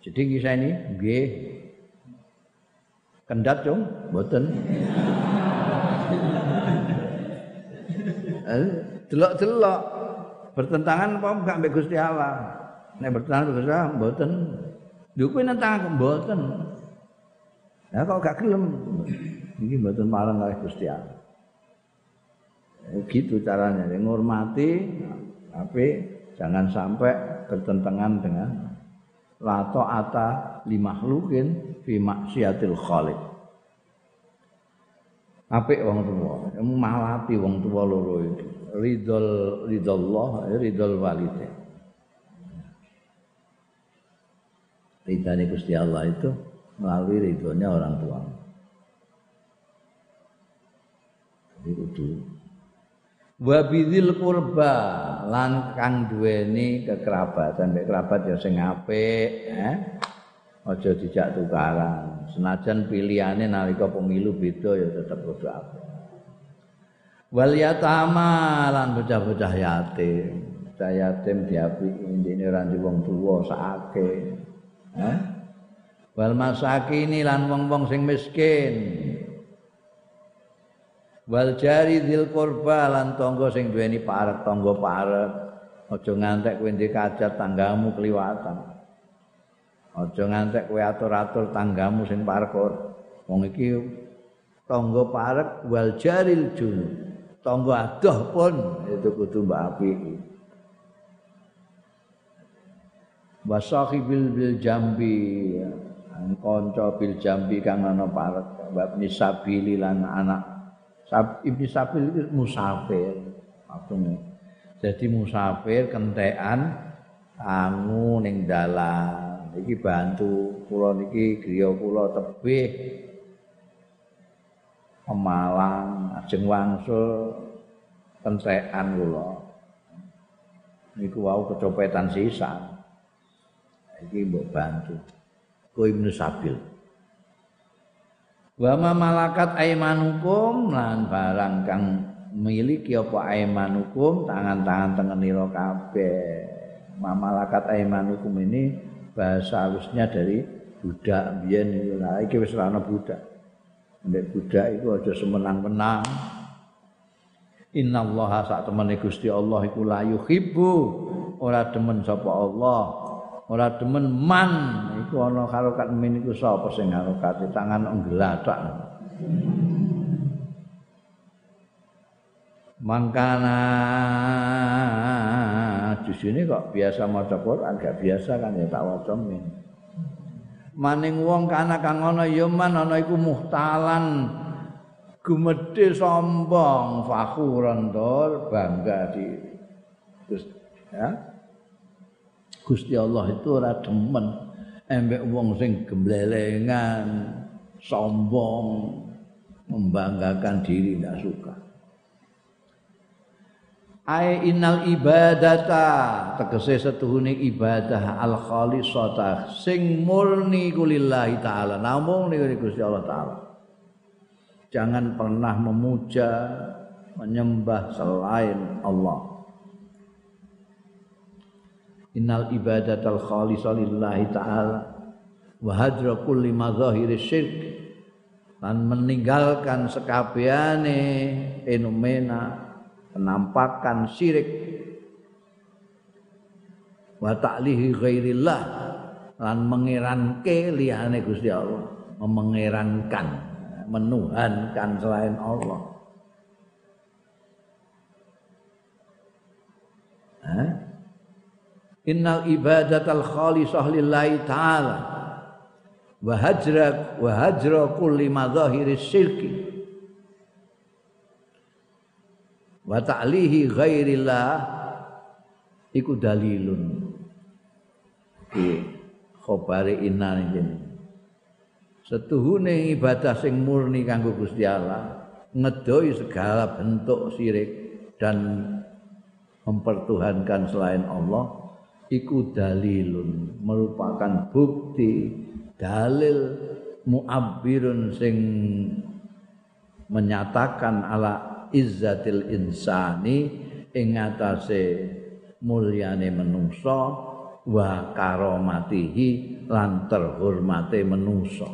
[SPEAKER 1] Jeding isa ini nggih. Kendat cung mboten. Eh, delok-delok bertentangan apa enggak mbek Gusti Allah? Nek bertentangan mbek Gusti Allah mboten. Lho kuwi nentang aku mboten. Ya kok gak gelem? Iki mboten marang kali Gusti Allah. Eh, gitu caranya. Ngormati tapi Jangan sampai bertentangan dengan la ta'ata li makhlukin fi maksiatil khaliq. Apik wong tuwa, malati wong tuwa loro itu. Ridol ridallah, ridol walide. Ridhani Gusti Allah itu melalui ridhonya orang tua. Jadi kudu. Wa bidzil qurba lan kang duweni kekerabatan. Mek kerabat ya sing apik eh aja dijak tukaran. Senajan pilihane nalika pemilu beda ya tetep kudu apik wal yatama lan bocah-bocah yatim. Bocah yatim intine ora wong tuwa sakake. Eh wal masakini lan wong-wong sing miskin. Wal jari dzil qurba lan tangga sing duweni parek tangga parek. Aja ngantek kowe ndek kajat tanggamu kliwatan. Aja ngantek kowe atur-atur tanggamu sing parek. Wong iki tangga parek wal jaril jun tangga adoh pun. Itu kudu mbak api. Wasahibil bil jambi. Kanca bil jambi kang ana parek. Bab nisabili lan anak. Ibnu Sabil itu musafir. Jadi musafir kentekan angu ning dalan. Iki bantu kula niki griya kula tebih Pemalang ajeng wangsul kentekan kula. Niku wau kecopetan sisa. Iki mbok bantu. Ku Ibnu Sabil. wa malakat aimanukum lan barang kang miliki apa aimanukum tangan-tangan tengenira kabeh malakat aimanukum ini bahasa halusnya dari budak biyen iki wis ana budak nek budak iku aja semenang-menang. Innallaha sak temene Gusti Allah iku la yuhibbu. Ora demen sapa Allah. Ora demen man. Iku ana harokat min iku sapa sing harokat tangan ngglathak mangkana. Di sini kok biasa maca Quran? Gak biasa kan ya tak waca min maning wong kana kang ana ya man ana iku muhtalan. Gumedhe sombong fakhuran tur bangga di terus ya. Gusti Allah itu ora demen. Embek wong sing gemblelengan, sombong, membanggakan diri tidak suka. Ai innal ibadata. Tegese setuhune ibadah al khalisata sing murni kulillahi taala namung niku Gusti Allah taala. Jangan pernah memuja menyembah selain Allah. Innal ibadatal khalisah lillahi taala wa hadra kulli madzahiri syirk dan meninggalkan sekabehane fenomena penampakan syirik. Wa ta'lihi ghairillah. Lan mengeranke liyane Gusti Allah. Memengerankan menuhankan selain Allah. Ha? Innal ibadatal khalisah lillahi ta'ala. Wa hajra wa hajra kulli madhahiri syirki wa ta'lihi ghairillah iku dalilun. Ki khabari inna ini setuhune ibadah sing murni kanggo Gusti Allah ngedoi segala bentuk syirik dan mempertuhankan selain Allah iku dalilun merupakan bukti dalil muabbirun sing menyatakan ala izzatil insani ing atase mulyane menungsa wa karomatihi lan terhormate menungsa.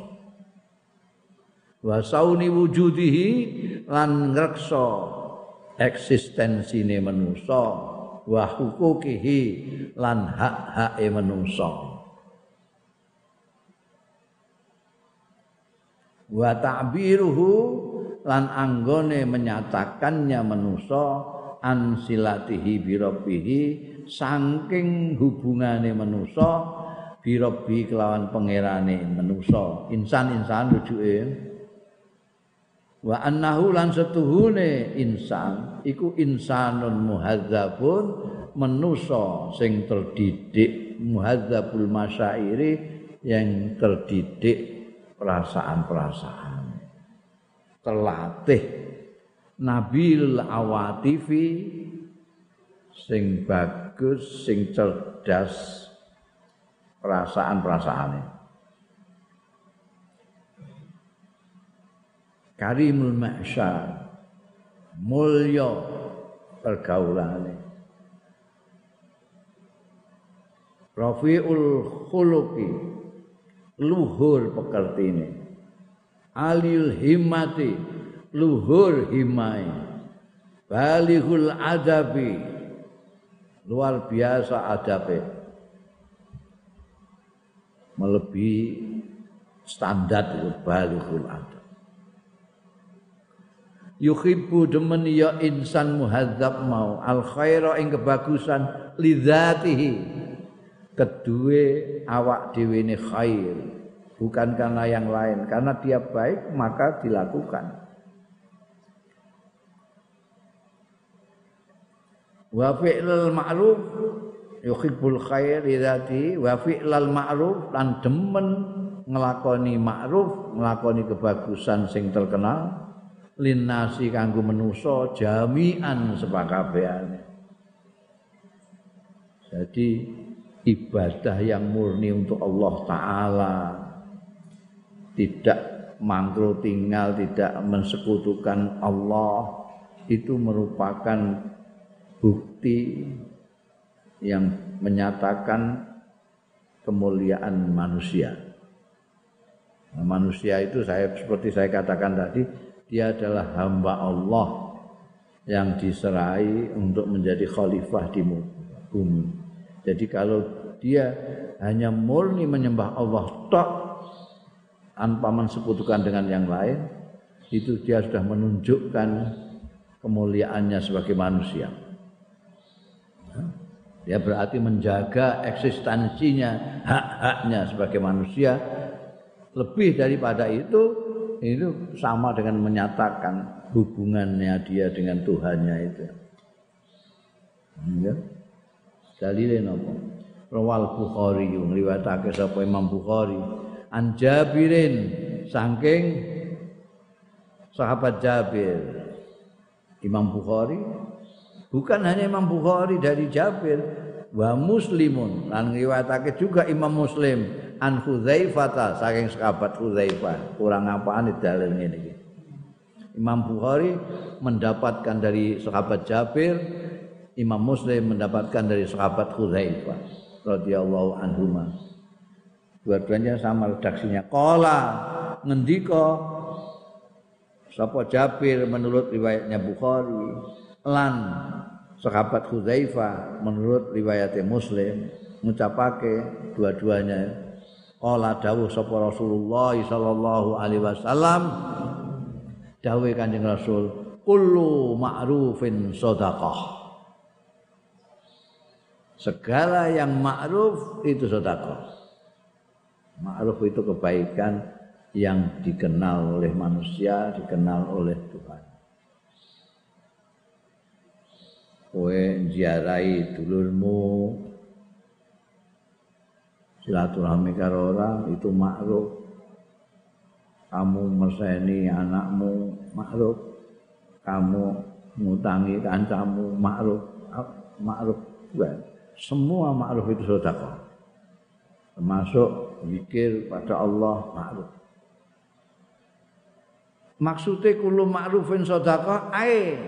[SPEAKER 1] Wa sauni wujudihi lan ngreksa eksistensine menungsa wa hukukihi lan hak-hake menungsa. Wa ta'biruhu lan anggone menyatakannya manusa an silatihi birabbihi saking hubungane manusa birabbi kelawan pangerane manusa. Insan-insan rujuke. Wa annahu lan setuhune insan iku insanun muhadzabun manusa sing terdidik muhadzabul masyairi yang terdidik perasaan-perasaan terlatih nabil awatifi sing bagus sing cerdas perasaan-perasaane. Karimul mahsyar mulya pergaulane. Rafiul khuluqi luhur pekertine alil himmati luhur himai balihul adabi luar biasa adabe. Melebihi standar balihul adab. Yuhibbu demen ya insan muhadzab mau al khaira ing kebagusan lidzatihi kedue awak dhewe ne khair bukan karena yang lain. Karena dia baik maka dilakukan. Wa fi'lul ma'ruf yuhibbul khair idzati wa fi'lal ma'ruf lan demen nglakoni ma'ruf nglakoni kebagusan sing terkenal linnasi kanggo manusa jami'an sepakabehane jadi ibadah yang murni untuk Allah taala tidak mangkro tinggal, tidak mensekutukan Allah itu merupakan bukti yang menyatakan kemuliaan manusia. Nah, manusia itu saya seperti saya katakan tadi, dia adalah hamba Allah yang diserai untuk menjadi khalifah di bumi. Jadi kalau dia hanya murni menyembah Allah tok tanpa mensekutukan dengan yang lain itu dia sudah menunjukkan kemuliaannya sebagai manusia. Dia berarti menjaga eksistensinya, hak-haknya sebagai manusia. Lebih daripada itu, itu sama dengan menyatakan hubungannya dia dengan Tuhannya itu. Ya. Dalile napa? Rawal Bukhari ngriwayatake sapa Imam Bukhari an Jabirin saking sahabat Jabir Imam Bukhari Bukan hanya Imam Bukhari dari Jabir, wa Muslimun lan riwayatake juga Imam Muslim an Hudzaifah saking sahabat Hudzaifah. Kurang apaan dalil ngene. Imam Bukhari mendapatkan dari sahabat Jabir, Imam Muslim mendapatkan dari sahabat Hudzaifah radhiyallahu anhu. Dua-duanya sama redaksinya. Qala ngendika sapa Jabir menurut riwayatnya Bukhari lan sahabat Hudzaifah menurut riwayatnya Muslim ngucapake dua-duanya qala dawuh sapa Rasulullah sallallahu alaihi wasallam dawuh Kanjeng Rasul kullu ma'rufin sadaqah segala yang ma'ruf itu sedekah Ma'ruf itu kebaikan yang dikenal oleh manusia, dikenal oleh Tuhan. Kowe ziarahi dulurmu, silaturahmi karo orang itu ma'ruf. Kamu meseni anakmu ma'ruf. Kamu ngutangi kancamu ma'ruf. Ma'ruf semua ma'ruf itu sedekah. Termasuk zikir pada Allah ma'ruf. Maksudnya kulo ma'rufin sedekah ae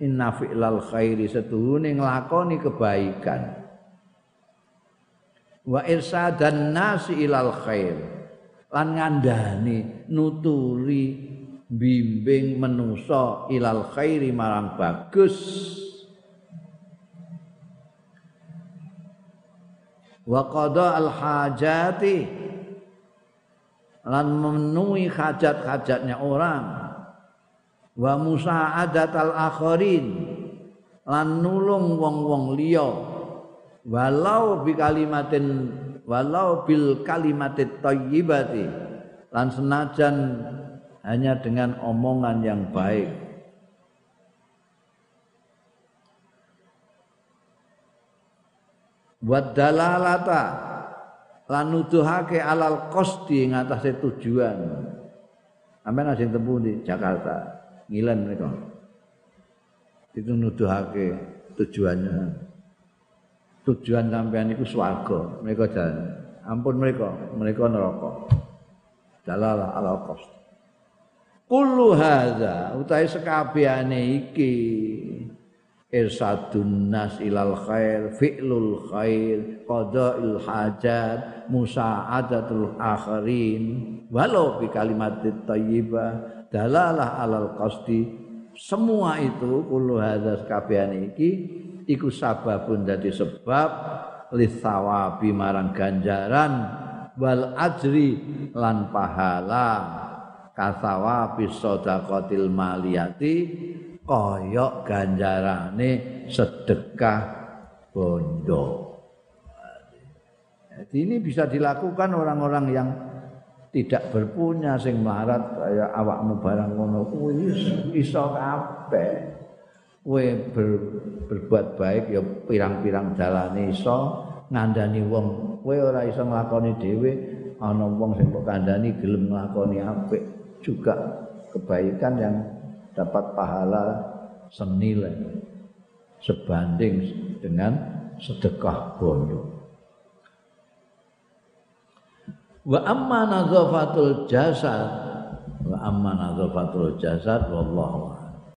[SPEAKER 1] inna fi'lal khairi setuhune nglakoni kebaikan. Wa irsadan nasi ilal khair. Lan ngandani nuturi bimbing menusa ilal khairi marang bagus. Wa qada al hajati lan memenuhi hajat-hajatnya orang. Wa musa'adat al akharin lan nulung wong-wong liya. Walau bi kalimatin walau bil kalimatit thayyibati lan senajan hanya dengan omongan yang baik Buat dalalata lan nuduhake alal qasdi ngatasé tujuan. Sampeyan sing tempuh di Jakarta, ngilen mereka. Itu nuduhake tujuannya. Tujuan sampean iku swarga, mereka jalan. Ampun mereka, mereka neraka. Dalalah alal qasdi. Kullu hadza utahe sekabehane iki irsadun nas ilal khair fi'lul khair qada'il hajat musa'adatul akharin walau bi kalimatit thayyibah dalalah alal qasdi. Semua itu kullu hadza kabehane iki iku sababun dadi sebab lisawabi marang ganjaran wal ajri lan pahala. Kasawabi sedaqatil maliyati koyok ganjarane sedekah bondo. Jadi ini bisa dilakukan orang-orang yang tidak berpunya sing melarat kaya awakmu barang ngono kuwi iso kabeh. Kowe ber, berbuat baik ya pirang-pirang dalane iso ngandani wong. Kowe ora iso nglakoni dhewe ana wong sing kok kandhani gelem nglakoni apik juga kebaikan yang dapat pahala senilai sebanding dengan sedekah bondo. Wa amma nadzafatul jasad wa amma nadzafatul jasad wallahu